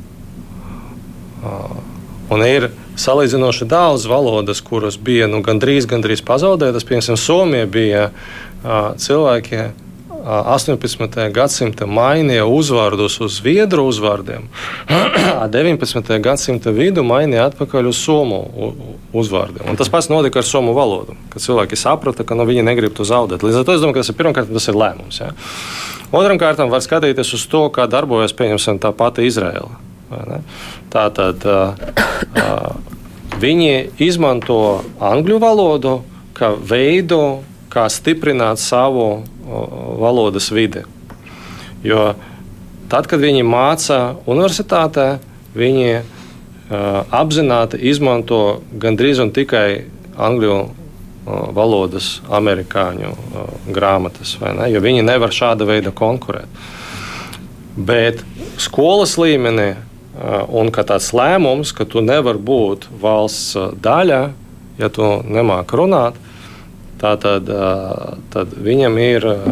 Un ir salīdzinoši daudz valodas, kuras bija nu, gandrīz, gandrīz pazaudētas. Piemēram, Somija bija cilvēki 18. gadsimta mainīja uzvārdus uz zviedru uzvārdiem, [CLEARS THROAT] 19. gadsimta vidu mainīja atpakaļ uz somu uzvārdiem. Un tas pats notika ar somu valodu, kad cilvēki saprata, ka nu, viņi negrib to zaudēt. Līdz ar to es domāju, ka tas ir pirmkārt tas ir lēmums. Ja? Otram kārtam var skatīties uz to, kā darbojas pieņemsim tā pati Izraela. Tā tad viņi izmanto angļu valodu kā veidu, kā stiprināt savu valodas vidi. Jo tad, kad viņi māca universitātē, viņi uh, apzināti izmanto gandrīz un tikai angļu uh, valodas, amerikāņu uh, grāmatas, ne? jo viņi nevar šāda veida konkurēt. Bet skolas līmenī un ka tāds lēmums, ka tu nevari būt valsts daļa, ja tu nemāki runāt, tā tad, tad viņam ir uh,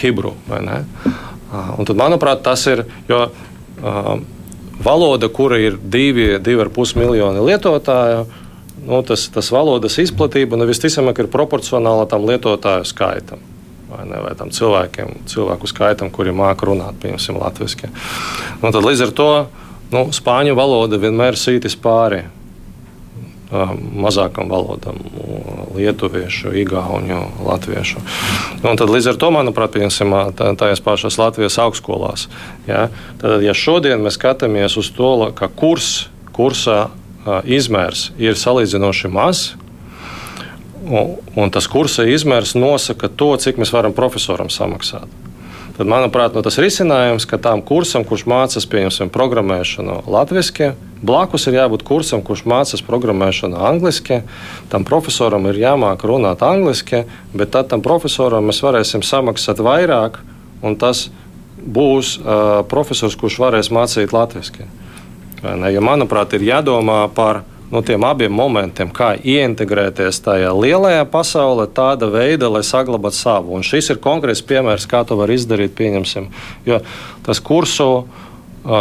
Hebru. Uh, un tad, manuprāt, tas ir. Jo, Valoda, kura ir divi, divi ar pus miljoni lietotāju, nu, tas, tas valodas izplatība nu, visticamāk ir proporcionāla tam lietotāju skaitam. Vai, ne, vai tam cilvēkiem, cilvēku skaitam, kuri māca runāt, piemēram, latviešu. Nu, tad līdz ar to nu, spāņu valoda vienmēr sītis pāri mazākam valodam, lietuviešu, igauņu, latviešu. Un tad līdz ar to, manuprāt, tajās pašās Latvijas augstskolās. Ja? Tad, ja šodien mēs skatāmies uz to, ka kurs, kursa izmērs ir salīdzinoši mazs, un, un tas kursa izmērs nosaka to, cik mēs varam profesoram samaksāt tad, manuprāt, no tas risinājums, ka tam kursam, kurš mācās, pieņemsim, programmēšanu latviešu, blakus ir jābūt kursam, kurš mācās programmēšanu angliski. Tam profesoram ir jāmāk runāt angliski, bet tad tam profesoram mēs varēsim samaksāt vairāk, un tas būs uh, profesors, kurš varēs mācīt latviešu. Ja, manuprāt, ir jādomā par no tiem abiem momentiem, kā ieintegrēties tajā lielajā pasaulē, tāda veida, lai saglabātu savu. Un šis ir konkrēts piemērs, kā to var izdarīt. Pieņemsim, jo tas kursu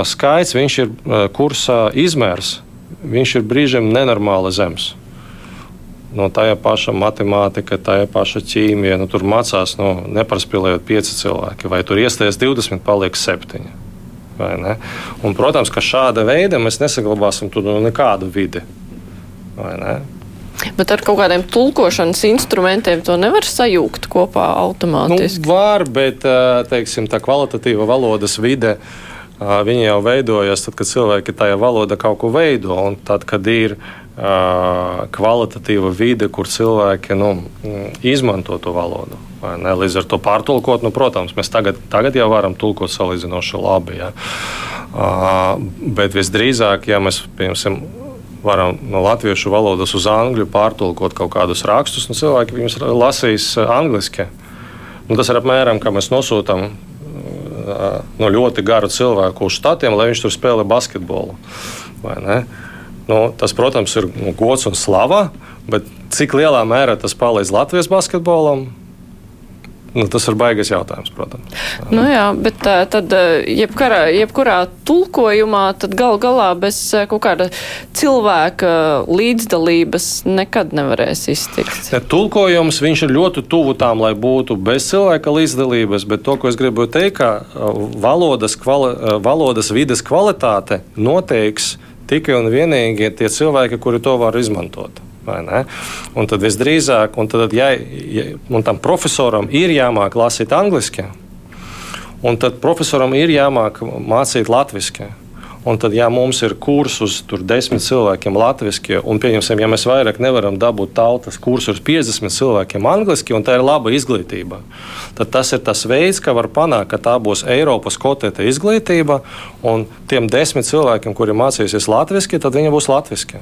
skaits, viņš ir kursa izmērs, viņš ir brīžiem nenormāli zems. No tā paša matemātika, tā paša ķīmija, nu, tur mācās nu, neparspēlējot pieci cilvēki, vai tur iestājas 20, paliek septiņi. Un, protams, ka šāda veida mēs nesaglabāsim tur nekādu vidi. Bet ar kaut kādiem tulkošanas instrumentiem to nevar sajūgt kopā automātiski. Nu, var, bet teiksim, tā kvalitatīva valodas vide. Viņi jau veidojas tad, kad cilvēki tajā valodā kaut ko veido. Un tad, kad ir uh, kvalitatīva vide, kur cilvēki nu, izmanto to valodu. Līdz ar to pārtulkot, nu, protams, mēs tagad, tagad jau varam tulkot salīdzinoši labi. Ja. Uh, bet visdrīzāk, ja mēs piemēram varam no latviešu valodas uz angļu pārtulkot kaut kādus rakstus, un cilvēki viņus lasīs eh, angliski. Nu, tas ir apmēram kā mēs nosūtām eh, no ļoti garu cilvēku uz štatiem, lai viņš tur spēlē basketbolu. Nu, tas, protams, ir nu, gods un slava, bet cik lielā mērā tas palīdz Latvijas basketbolam? Nu, tas ir baigas jautājums, protams. Nu jā, bet tad jebkurā, jebkurā tulkojumā tad gal galā bez kaut kāda cilvēka līdzdalības nekad nevarēs iztikt. Ne, tulkojums, viņš ir ļoti tuvu tām, lai būtu bez cilvēka līdzdalības, bet to, ko es gribu teikt, ka valodas, kvali, valodas vides kvalitāte noteiks tikai un vienīgi tie cilvēki, kuri to var izmantot. Un tad visdrīzāk, un tad, ja, ja un tam profesoram ir jāmāk lasīt angliski, un tad profesoram ir jāmāk mācīt latviešu. Un tad, ja mums ir kurs uz desmit cilvēkiem latviešu, un, pieņemsim, ja mēs vairāk nevaram dabūt tautas kursu uz 50 cilvēkiem angliski, un tā ir laba izglītība, tad tas ir tas veids, kā var panākt, ka tā būs Eiropas kotēta izglītība, un tiem desmit cilvēkiem, kuri mācīsies latviešu, tad viņi būs latviešu.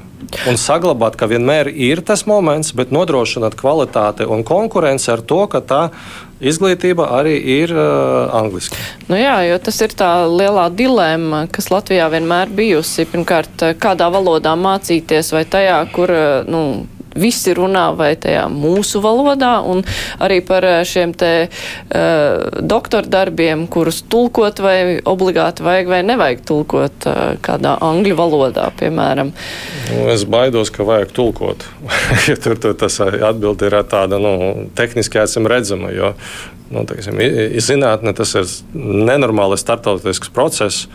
Un saglabāt, ka vienmēr ir tas moments, bet nodrošināt kvalitāti un konkurenci ar to, ka tā izglītība arī ir uh, angliski. Nu jā, jo tas ir tā lielā dilemma, kas Latvijā vienmēr bijusi. Pirmkārt, kādā valodā mācīties vai tajā, kur, nu, visi runā vai tajā mūsu valodā, un arī par eh, šiem te uh, doktora darbiem, kurus tulkot vai obligāti vajag vai nevajag tulkot uh, kādā angļu valodā, piemēram. Nu, es baidos, ka vajag tulkot. [LAUGHS] ja tur, tur tas atbildi ir tāda nu, tehniski acīm redzama, jo nu, teiksim, zinātne tas ir nenormāls startautisks process,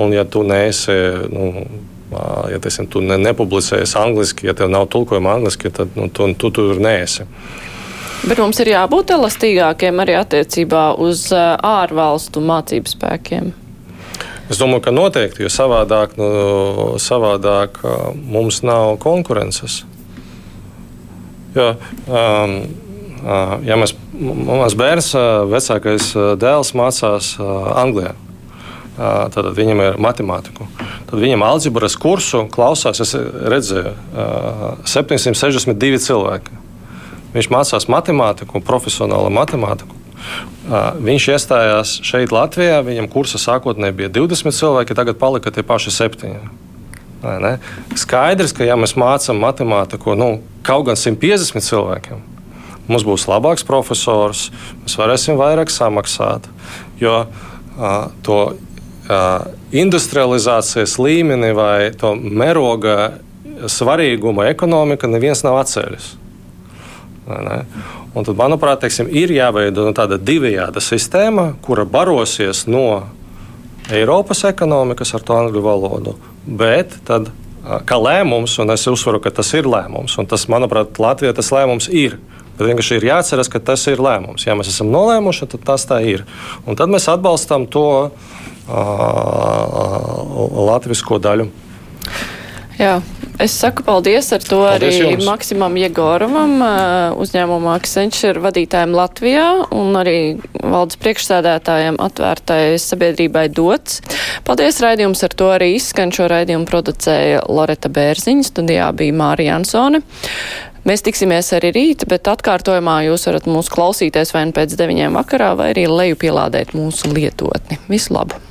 un ja tu neesi. Nu, ja teiksim, tu ne, nepublicējies angliski, ja tev nav tulkojuma angliski, tad nu, tu, tu tur neesi. Bet mums ir jābūt elastīgākiem arī attiecībā uz ārvalstu mācību spēkiem. Es domāju, ka noteikti, jo savādāk, nu, savādāk mums nav konkurences. Jo, um, ja mēs, mans bērns, vecākais dēls, mācās Anglijā, tad viņam ir matemātika. Tad viņam algebras kursu klausās, es redzēju, 762 cilvēki. Viņš mācās matemātiku, profesionālu matemātiku. Viņš iestājās šeit, Latvijā. Viņam kursa sākotnēji bija 20 cilvēki, tagad palika tie paši septiņi. Skaidrs, ka ja mēs mācām matemātiku nu, kaut gan 150 cilvēkiem, mums būs labāks profesors, mēs varēsim vairāk samaksāt. Jo uh, to industrializācijas līmeni vai to mēroga svarīgumu ekonomika neviens nav atcēlis. Ne? Un tad, manuprāt, teiksim, ir jāveido nu, tāda divējāda sistēma, kura barosies no Eiropas ekonomikas ar to angļu valodu, bet tad, kā lēmums, un es uzsveru, ka tas ir lēmums, un tas, manuprāt, Latvijā tas lēmums ir. Bet vienkārši ir jāatcerās, ka tas ir lēmums. Ja mēs esam nolēmuši, tad tas tā ir. Un tad mēs atbalstam to latvisko daļu. Jā, es saku paldies ar to paldies arī jums. Maksimam Jegoravam, uzņēmuma Accenture vadītājiem Latvijā un arī valdes priekšsēdētājiem atvērtai sabiedrībai dots. Paldies, raidījums ar to arī izskan. Šo raidījumu producēja Loreta Bērziņa, studijā bija Mārija Ansone. Mēs tiksimies arī rīt, bet atkārtojumā jūs varat mūs klausīties vai nu pēc deviņiem vakarā, vai arī leju pielādēt mūsu lietotni. Visu labu!